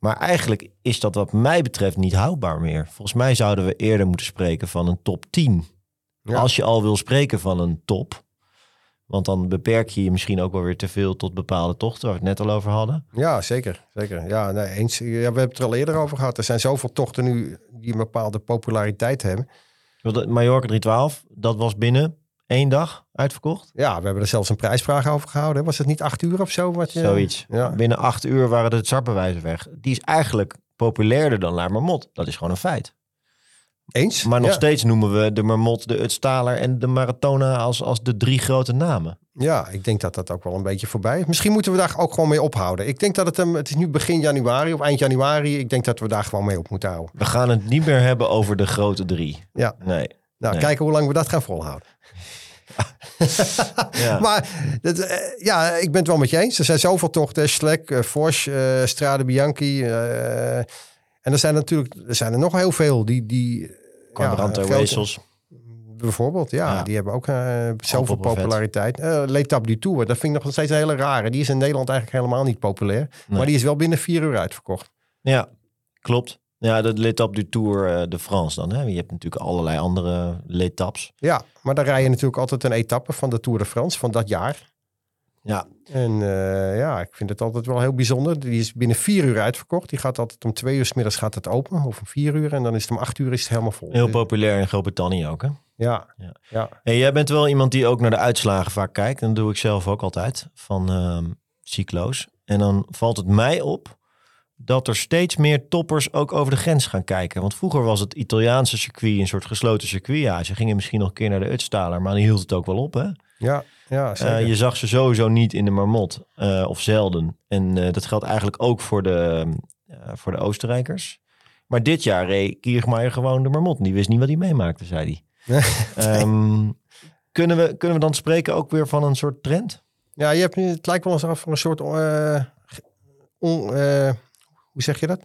Maar eigenlijk is dat wat mij betreft niet houdbaar meer. Volgens mij zouden we eerder moeten spreken van een top 10. Ja. Als je al wil spreken van een top. Want dan beperk je je misschien ook wel weer te veel tot bepaalde tochten waar we het net al over hadden. Ja, zeker. zeker. Ja, nee, eens. Ja, we hebben het er al eerder over gehad. Er zijn zoveel tochten nu die een bepaalde populariteit hebben. De Mallorca 312, dat was binnen één dag uitverkocht. Ja, we hebben er zelfs een prijsvraag over gehouden. Was het niet acht uur of zo? Wat je... Zoiets. Ja. Binnen acht uur waren de zartbewijzen weg. Die is eigenlijk populairder dan La Marmot. Dat is gewoon een feit. Eens? Maar nog ja. steeds noemen we de Marmot, de Utstaler en de Maratona als, als de drie grote namen. Ja, ik denk dat dat ook wel een beetje voorbij is. Misschien moeten we daar ook gewoon mee ophouden. Ik denk dat het, hem, het is nu begin januari of eind januari. Ik denk dat we daar gewoon mee op moeten houden. We gaan het niet meer hebben over de grote drie. Ja. Nee. Nou, Nee. kijken hoe lang we dat gaan volhouden. Ja. Maar dat, eh, ja, ik ben het wel met je eens. Er zijn zoveel tochten. Schlek, eh Fors, eh, Strade Bianchi. en er zijn natuurlijk er zijn er nog heel veel. Die, die, Quadranto grote- Wezels. Bijvoorbeeld, ja. Ja. Die hebben ook zoveel populariteit. L'Etape du Tour, dat vind ik nog steeds een hele rare. Die is in Nederland eigenlijk helemaal niet populair. Nee. Maar die is wel binnen vier uur uitverkocht. Ja, klopt. Ja, de l'étape du Tour eh, de France dan. Hè? Je hebt natuurlijk allerlei andere l'étapes. Ja, maar dan rij je natuurlijk altijd een etappe van de Tour de France van dat jaar. Ja, En eh, ja, ik vind het altijd wel heel bijzonder. Die is binnen vier uur uitverkocht. Die gaat altijd om twee uur 's middags gaat het open. Of om vier uur. En dan is het om acht uur is het helemaal vol. heel populair in Groot-Brittannië ook. Hè? Ja, Ja. ja. Hey, jij bent wel iemand die ook naar de uitslagen vaak kijkt. En dat doe ik zelf ook altijd van ehm cyclo's. En dan valt het mij op dat er steeds meer toppers ook over de grens gaan kijken. Want vroeger was het Italiaanse circuit een soort gesloten circuit. Ja, ze gingen misschien nog een keer naar de Utstaler, maar dan hield het ook wel op. Hè? Ja, ja, zeker. Eh, je zag ze sowieso niet in de Marmot, eh, of zelden. En eh, dat geldt eigenlijk ook voor de, voor de Oostenrijkers. Maar dit jaar reed Kiermaier gewoon de Marmot. Die wist niet wat hij meemaakte, zei hij. Ehm, kunnen, we, kunnen we dan spreken ook weer van een soort trend? Ja, je hebt, nu- het lijkt wel alsof er een soort... on- hoe zeg je dat?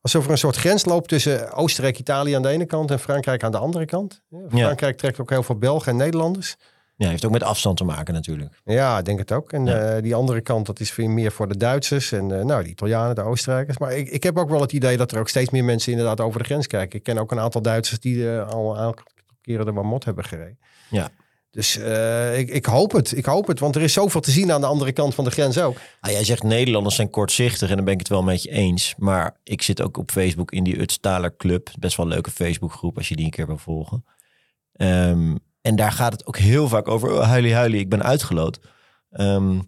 Alsof er een soort grens loopt tussen Oostenrijk, Italië aan de ene kant en Frankrijk aan de andere kant. Ja. Frankrijk trekt ook heel veel Belgen en Nederlanders. Ja, heeft ook met afstand te maken natuurlijk. Ja, ik denk het ook. En Ja. eh, die andere kant, dat is meer voor de Duitsers en eh, nou, de Italianen, de Oostenrijkers. Maar ik, ik heb ook wel het idee dat er ook steeds meer mensen inderdaad over de grens kijken. Ik ken ook een aantal Duitsers die eh, al een aantal keren de Marmot hebben gereden. Ja. Dus eh, ik, ik hoop het. Ik hoop het. Want er is zoveel te zien aan de andere kant van de grens ook. Ah, jij zegt Nederlanders zijn kortzichtig en dan ben ik het wel met je eens. Maar ik zit ook op Facebook in die Utstaler Club. Best wel een leuke Facebookgroep als je die een keer wil volgen. Ehm, en daar gaat het ook heel vaak over. Oh, huilie, huilie, ik ben uitgeloot. Ehm,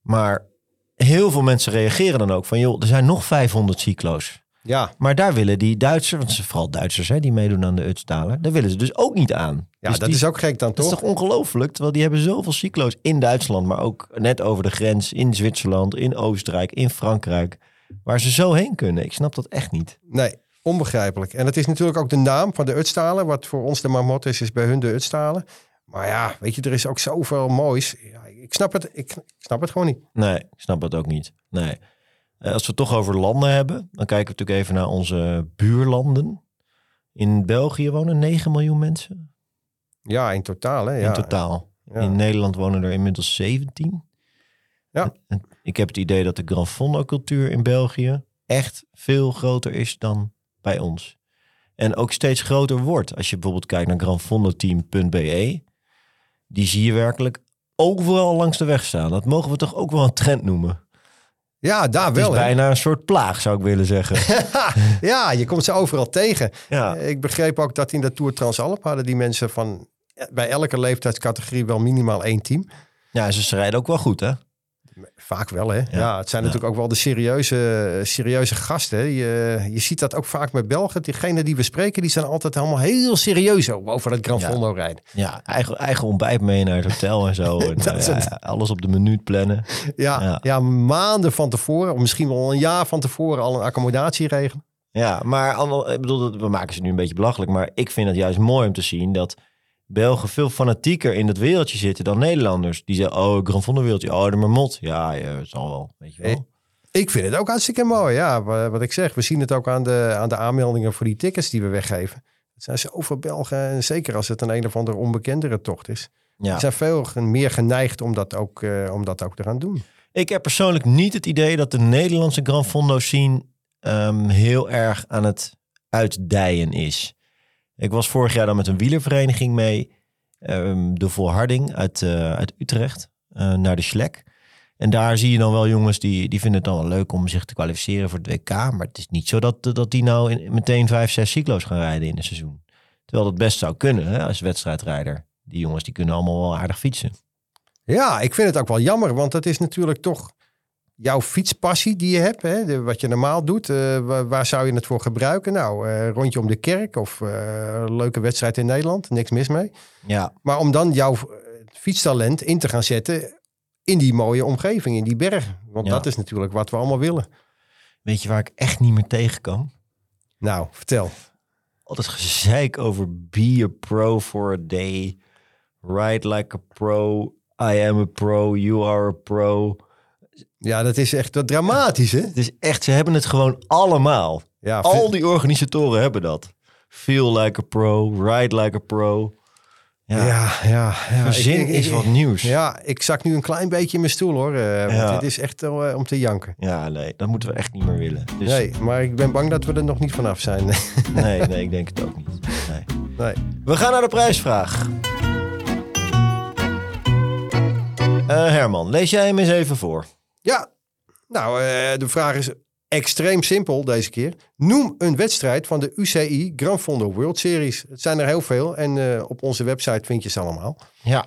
maar heel veel mensen reageren dan ook van... joh, er zijn nog 500 cyclo's. Ja, Maar daar willen die Duitsers, want zijn vooral Duitsers hè, die meedoen aan de Utstalen, daar willen ze dus ook niet aan. ja Dus dat die- is ook gek dan Dat is toch? toch ongelooflijk? Terwijl die hebben zoveel cyclo's in Duitsland, maar ook net over de grens in Zwitserland, in Oostenrijk, in Frankrijk, waar ze zo heen kunnen. Ik snap dat echt niet. Nee, onbegrijpelijk. En het is natuurlijk ook de naam van de Utstalen. Wat voor ons de marmot is, is bij hun de Utstalen. Maar ja, weet je, er is ook zoveel moois. Ja, ik, snap het, ik, ik snap het gewoon niet. Nee, ik snap het ook niet. Nee. Eh, Als we het toch over landen hebben, dan kijken we natuurlijk even naar onze buurlanden. In België wonen 9 miljoen mensen Ja, in totaal. Hè? Ja, in totaal. ja. In Nederland wonen er inmiddels 17. Ja. En Ik heb het idee dat de Gran Fondo cultuur in België echt veel groter is dan bij ons. En ook steeds groter wordt. Als je bijvoorbeeld kijkt naar granfondoteam.be. Die zie je werkelijk overal langs de weg staan. Dat mogen we toch ook wel een trend noemen. Ja, daar Het is wel. hè? bijna een soort plaag, zou ik willen zeggen. ja, je komt ze overal tegen. Ja, Ik begreep ook dat in de Tour Transalp hadden die mensen van bij elke leeftijdscategorie wel minimaal één team. ja ze rijden ook wel goed, hè? Vaak wel, hè? Ja, het zijn Ja. natuurlijk ook wel de serieuze, serieuze gasten. hè. Je, je ziet dat ook vaak met Belgen. Diegenen die we spreken, die zijn altijd allemaal heel serieus over het Gran Ja. Fondo rijden. Ja, eigen, eigen ontbijt mee naar het hotel en zo. En, Dat eh, alles op de minuut plannen. Ja, Ja. maanden van tevoren, of misschien wel een jaar van tevoren al een accommodatie regelen. Ja, maar ik bedoel, dat- we maken ze nu een beetje belachelijk. Maar ik vind het juist mooi om te zien dat Belgen veel fanatieker in dat wereldje zitten dan Nederlanders. Die zeggen, oh, Grand wereldje, oh, de marmot. Ja, ja, het zal wel, weet je wel. Ik vind het ook hartstikke mooi. Ja, wa- wat ik zeg, we zien het ook aan de, aan de aanmeldingen voor die tickets die we weggeven. Het zijn zoveel Belgen, en zeker als het een een of andere onbekendere tocht is. Ja. Ze zijn veel meer geneigd om dat, ook, eh, om dat ook te gaan doen. Ik heb persoonlijk niet het idee dat de Nederlandse Grand Fondo scene ehm, heel erg aan het uitdijen is. Ik was vorig jaar dan met een wielervereniging mee, ehm, de Volharding uit, eh, uit Utrecht, eh, naar de Schlek. En daar zie je dan wel jongens die, die vinden het dan wel leuk om zich te kwalificeren voor het WK. Maar het is niet zo dat, dat die nou meteen vijf, zes cyclo's gaan rijden in een seizoen. Terwijl dat best zou kunnen hè, als wedstrijdrijder. Die jongens die kunnen allemaal wel aardig fietsen. Ja, ik vind het ook wel jammer, want het is natuurlijk toch jouw fietspassie die je hebt. Hè? De, wat je normaal doet, eh, waar, waar zou je het voor gebruiken? Nou, eh, rondje om de kerk of eh, een leuke wedstrijd in Nederland, niks mis mee. Ja, Maar om dan jouw eh, fietstalent in te gaan zetten in die mooie omgeving, in die bergen. Want Ja. dat is natuurlijk wat we allemaal willen. weet je waar ik echt niet meer tegen kan? Nou, vertel. altijd gezeik over be a pro for a day. Ride like a pro. I am a pro. You are a pro. Ja, dat is echt wat dramatisch, hè? Het is echt, ze hebben het gewoon allemaal. Ja, Al die organisatoren hebben dat. Feel like a pro. Ride like a pro. Ja, ja, ja. ja. verzin Ik- ik- is wat nieuws. Ja. Ja, ik zak nu een klein beetje in mijn stoel, hoor. want Ja. dit is echt eh, om te janken. nee, dat moeten we echt niet meer willen. Dus, Nee, maar ik ben bang dat we er nog niet vanaf zijn. nee, nee, ik denk het ook niet. Nee. nee. We gaan naar de prijsvraag. Eh, Herman, lees jij hem eens even voor. Ja, nou, eh, de vraag is extreem simpel deze keer. Noem een wedstrijd van de UCI Grand Fondo World Series. Het zijn er heel veel en eh, op onze website vind je ze allemaal. Ja.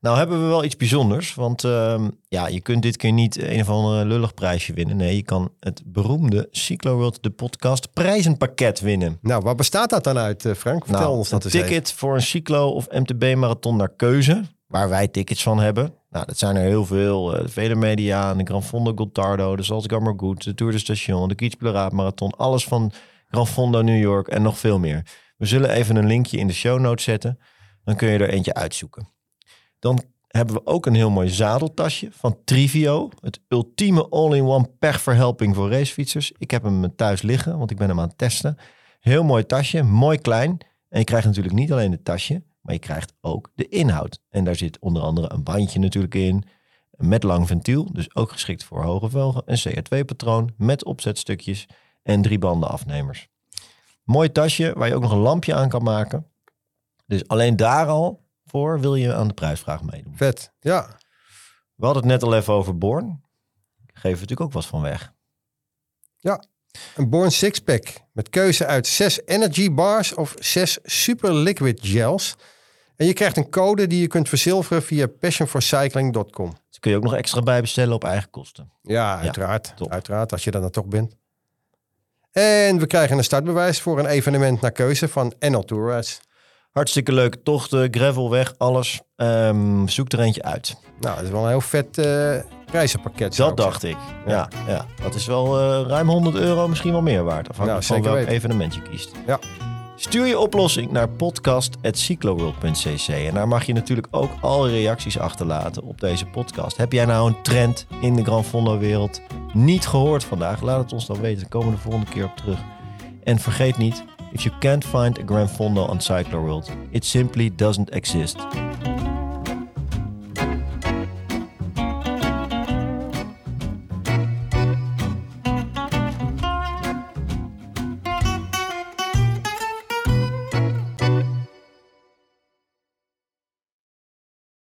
Nou hebben we wel iets bijzonders. Want ehm, ja, je kunt dit keer niet een of ander lullig prijsje winnen. Nee, je kan het beroemde Cyclo World, de podcast, prijzenpakket winnen. Nou, waar bestaat dat dan uit, eh, Frank? Vertel nou, ons dat een eens even. ticket voor een cyclo of MTB-marathon naar keuze. Waar wij tickets van hebben. Nou, dat zijn er heel veel. De Vele Media, de Gran Fondo Gottardo, de Salzkammer Goed, de Tour de Station, de Kietspleraat Marathon. Alles van Gran Fondo New York en nog veel meer. We zullen even een linkje in de show notes zetten. Dan kun je er eentje uitzoeken. Dan hebben we ook een heel mooi zadeltasje van Trivio. Het ultieme all-in-one pechverhelping voor racefietsers. Ik heb hem thuis liggen, want ik ben hem aan het testen. Heel mooi tasje, mooi klein. En je krijgt natuurlijk niet alleen het tasje, maar je krijgt ook de inhoud. En daar zit onder andere een bandje natuurlijk in. Met lang ventiel, dus ook geschikt voor hoge velgen. Een CR2-patroon met opzetstukjes en drie banden afnemers. Mooi tasje waar je ook nog een lampje aan kan maken. Dus alleen daar al voor wil je aan de prijsvraag meedoen. Vet, ja. We hadden het net al even over Born. Geven we natuurlijk ook wat van weg. Een Born Sixpack met keuze uit zes energy bars of zes super liquid gels. En je krijgt een code die je kunt verzilveren via passionforcycling.com. Dus kun je ook nog extra bijbestellen op eigen kosten. Ja, uiteraard. Uiteraard, als je dan toch bent. En we krijgen een startbewijs voor een evenement naar keuze van NL Tourrides. Hartstikke leuk. Tochten, gravel weg, alles. Ehm, zoek er eentje uit. Nou, dat is wel een heel vet prijzenpakket. zou Dat dacht ik. Ja, ja. dat is wel eh, ruim 100 euro, misschien wel meer waard. Afhankelijk Nou, van welk weten. evenement je kiest. Ja. Stuur je oplossing naar podcast.cycloworld.cc. En daar mag je natuurlijk ook alle reacties achterlaten op deze podcast. Heb jij nou een trend in de Grand Fondo wereld niet gehoord vandaag? Laat het ons dan weten. Dan komen we de volgende keer op terug. En vergeet niet, if you can't find a Grand Fondo on Cyclo World, it simply doesn't exist.